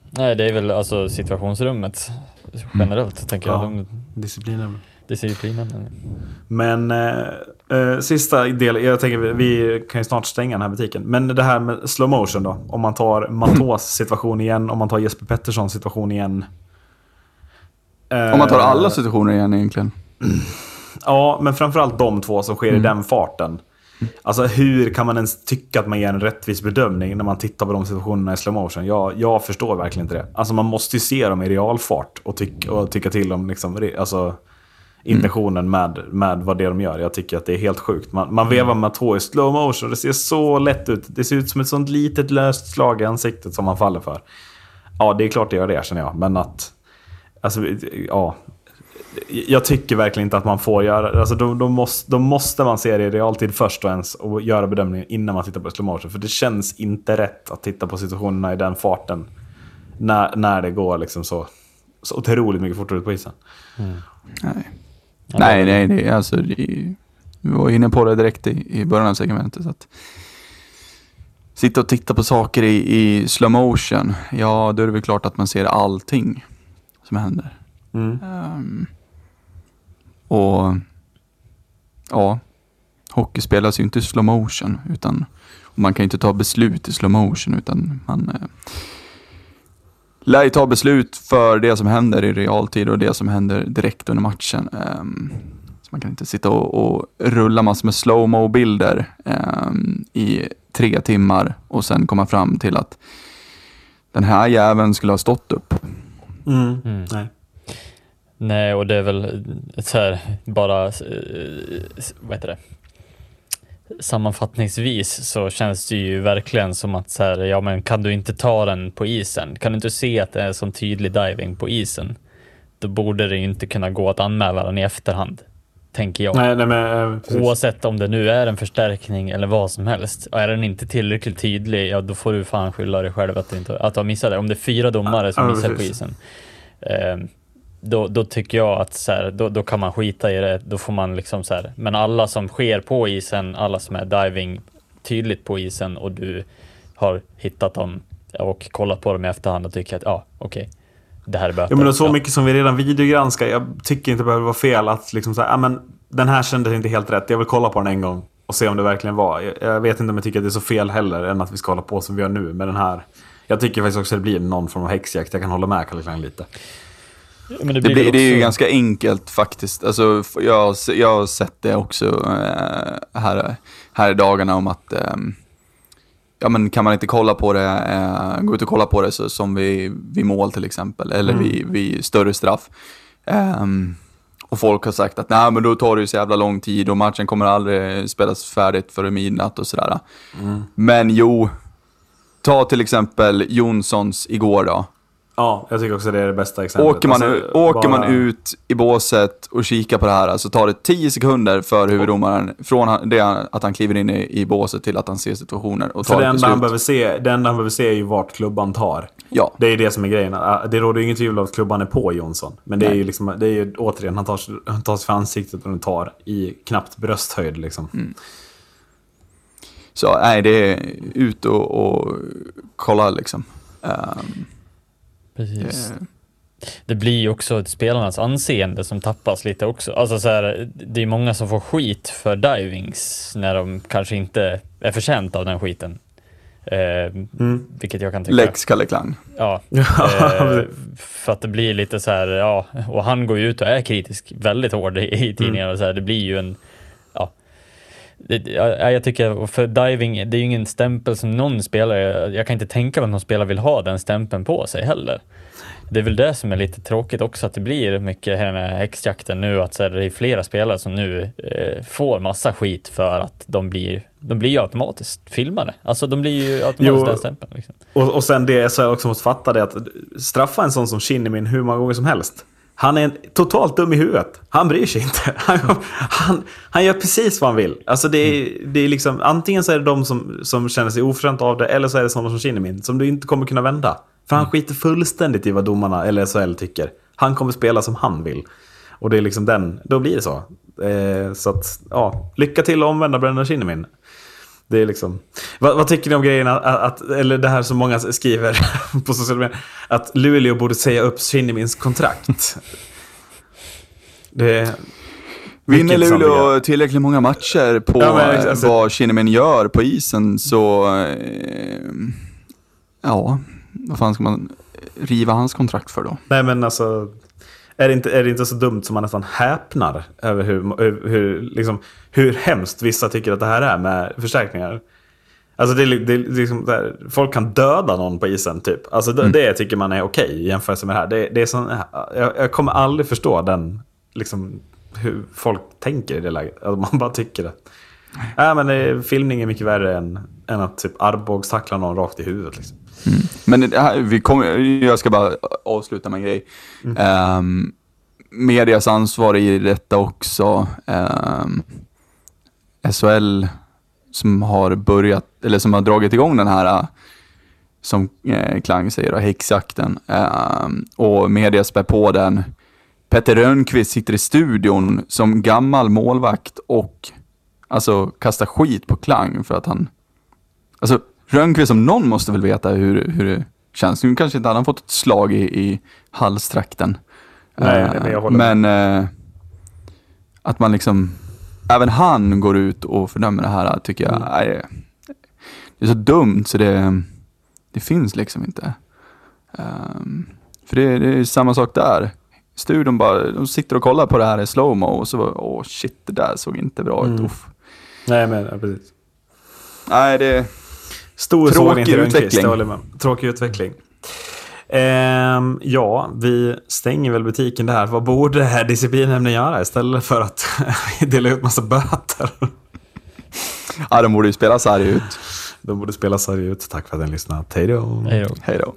Nej, det är väl alltså situationsrummet generellt, tänker jag. Ja. Disciplinen. disciplinen. Men eh, eh, sista del, jag tänker vi, kan ju snart stänga den här butiken. Men det här med slow motion då. Om man tar Matos situation igen, om man tar Jesper Petterssons situation igen. Eh, Om man tar alla situationer igen egentligen. Ja, men framförallt de två som sker i den farten. Alltså hur kan man ens tycka att man ger en rättvis bedömning när man tittar på de situationerna i slow motion? Jag, jag förstår verkligen inte det. Alltså man måste ju se dem i realfart och, tyck, och tycka till om liksom, alltså, intentionen med, med vad det är de gör. Jag tycker att det är helt sjukt. Man, man vevar med tå i slow motion det ser så lätt ut. Det ser ut som ett sånt litet löst slag i ansiktet som man faller för. Ja, det är klart det gör det känner jag. Men att... Alltså, ja. Jag tycker verkligen inte att man får göra alltså då, då, måste, då måste man se det i realtid först och ens och göra bedömningen innan man tittar på slow motion. För det känns inte rätt att titta på situationerna i den farten när, när det går liksom så, så otroligt mycket fortare ut på isen. Nej. Nej, nej, det alltså... Det vi var inne på det direkt i, i början av segmentet. Att sitta och titta på saker i, i slow motion. Ja, då är det väl klart att man ser allting som händer. Mm. Ehm, och ja, hockey spelas ju inte i slow motion. Utan, man kan inte ta beslut i slow motion. Utan man eh, lär ju ta beslut för det som händer i realtid och det som händer direkt under matchen. Ehm, så man kan inte sitta och, och rulla massor med slow-mo bilder ehm, i tre timmar och sen komma fram till att den här jäveln skulle ha stått upp. Mm. Mm. Nej. Nej, och det är väl så här, bara, eh, vad heter det? Sammanfattningsvis så känns det ju verkligen som att så här, ja men kan du inte ta den på isen? Kan du inte se att det är som tydlig diving på isen? Då borde det ju inte kunna gå att anmäla den i efterhand, tänker jag. Nej, nej, men, eh, precis. Oavsett om det nu är en förstärkning eller vad som helst. Och är den inte tillräckligt tydlig, ja då får du fan skylla dig själv att du, inte, att du har missat det. Om det är fyra domare som Ja, missar på precis. isen. Eh, då, då tycker jag att så här, då, då kan man skita i det. Då får man liksom så här, men alla som sker på isen, alla som är diving tydligt på isen och du har hittat dem och kollat på dem i efterhand och tycker att ja, okej, det här är böter. Ja, men så mycket som vi redan videogranskar. Jag tycker inte det behöver vara fel att liksom säga, ah, men den här kändes inte helt rätt. Jag vill kolla på den en gång och se om det verkligen var. Jag, jag vet inte om jag tycker att det är så fel heller än att vi ska hålla på som vi gör nu med den här. Jag tycker faktiskt också att det blir någon form av häxjakt. Jag kan hålla med Kalle Klang lite. Men Det, väl blir, det är ju ganska enkelt faktiskt. Alltså, jag, jag har sett det också eh, här, här i dagarna om att ehm, ja, men kan man inte kolla på det, eh, gå ut och kolla på det så, som vid, vid mål till exempel, eller vid, vid större straff. Ehm, och folk har sagt att nej men då tar det ju så jävla lång tid och matchen kommer aldrig spelas färdigt före midnatt och sådär. Men jo, ta till exempel Jonssons igår då. Ja, jag tycker också det är det bästa exemplet. Åker man, Alltså, åker man bara- ut i båset och kikar på det här så tar det 10 sekunder för huvuddomaren från det att han kliver in i, i båset till att han ser situationer och För tar det ett enda, han behöver se, det enda han behöver se är ju vart klubban tar. Ja, Det är ju det som är grejen. Ah, Det råder ju ingen tvivel om att klubban är på Jonsson. Men det är Nej. ju liksom, det är ju återigen, han tar, han tar sig för ansiktet och den tar i knappt brösthöjd liksom. Mm. så nej, det är ut och, och kolla liksom. Ehm, Precis. eh, Det blir ju också ett spelarnas anseende som tappas lite också. Alltså så här, det är många som får skit för divings när de kanske inte är förtjänta av den skiten. Eh, Mm. Vilket jag kan tycka. Lex Kalle Klang. Ja, eh, för att det blir lite så här, ja, och han går ju ut och är kritisk väldigt hård i, i tidningarna och så här, det blir ju en, det, ja, jag tycker, för diving, det är ju ingen stämpel som någon spelare, jag kan inte tänka mig att någon spelare vill ha den stämpeln på sig heller. Det är väl det som är lite tråkigt också, att det blir mycket här med häxjakten nu, att så här, det är flera spelare som nu eh, får massa skit för att de blir, de blir ju automatiskt filmade. Alltså de blir ju automatiskt Jo. den stämpeln. Liksom. Och, och sen det så jag också måste fatta det att straffa en sån som Shinnimin hur många gånger som helst. Han är totalt dum i huvudet. Han bryr sig inte. Han, han, han gör precis vad han vill. Alltså det är, det är liksom, antingen så är det de som, som känner sig oförskämt av det, eller så är det sådana som Shinnimin, som du inte kommer kunna vända. För han skiter fullständigt i vad domarna eller SHL tycker. Han kommer spela som han vill. Och det är liksom den, då blir det så. Eh, så att, ja, lycka till att omvända Brendan Shinnimin. Det är liksom... Vad, vad tycker ni om grejen att, att, eller det här som många skriver på sociala medier, att Luleå borde säga upp Shinnimins kontrakt? Det. Vinner Luleå tillräckligt många matcher på Ja, men alltså- vad Kinnamin gör på isen så... Eh, ja, vad fan ska man riva hans kontrakt för då? Nej men alltså, är det, inte, är det inte så dumt som man nästan häpnar över hur, hur, hur, liksom, hur hemskt vissa tycker att det här är med förstärkningar? Alltså det, är li- det liksom där, folk kan döda någon på isen typ. Alltså det, det tycker man är okej i jämförelse med det här. Det, det är sån, jag, jag kommer aldrig förstå den, liksom, hur folk tänker i det läget. Att man bara tycker det. Nej men det, filmning är mycket värre än, än att typ armbågstackla någon rakt i huvudet. Liksom. Men det här, vi kommer, jag ska bara avsluta med en grej. Ehm, medias ansvar i detta också. Um, SHL som har börjat, eller som har dragit igång den här, som eh, Klang säger, då, häxjakten. Ehm, och media spär på den. Petter Rönnqvist sitter i studion som gammal målvakt och alltså kastar skit på Klang för att han Alltså, Rönnqvist som någon måste väl veta hur, hur det känns. Nu kanske inte han fått ett slag i, i halstrakten. Nej, Eh, nej, men jag. Men eh, att man liksom, även han går ut och fördömer det här tycker Mm. jag är, det är så dumt så det, det finns liksom inte. Ehm, för det, det är samma sak där. Studion bara, de sitter och kollar på det här i slowmo och så åh shit, det där såg inte bra ut. Mm. Uff. Nej men ja, precis. Nej, det... Stor Tråkig Rönnqvist, utveckling. Tråkig utveckling. Ehm, ja, vi stänger väl butiken där. Vad borde disciplinnämnden göra istället för att dela ut massa böter? Ja, de borde ju spela sarg ut. De borde spela sarg ut. Tack för att ni då. Hej då. Hej då.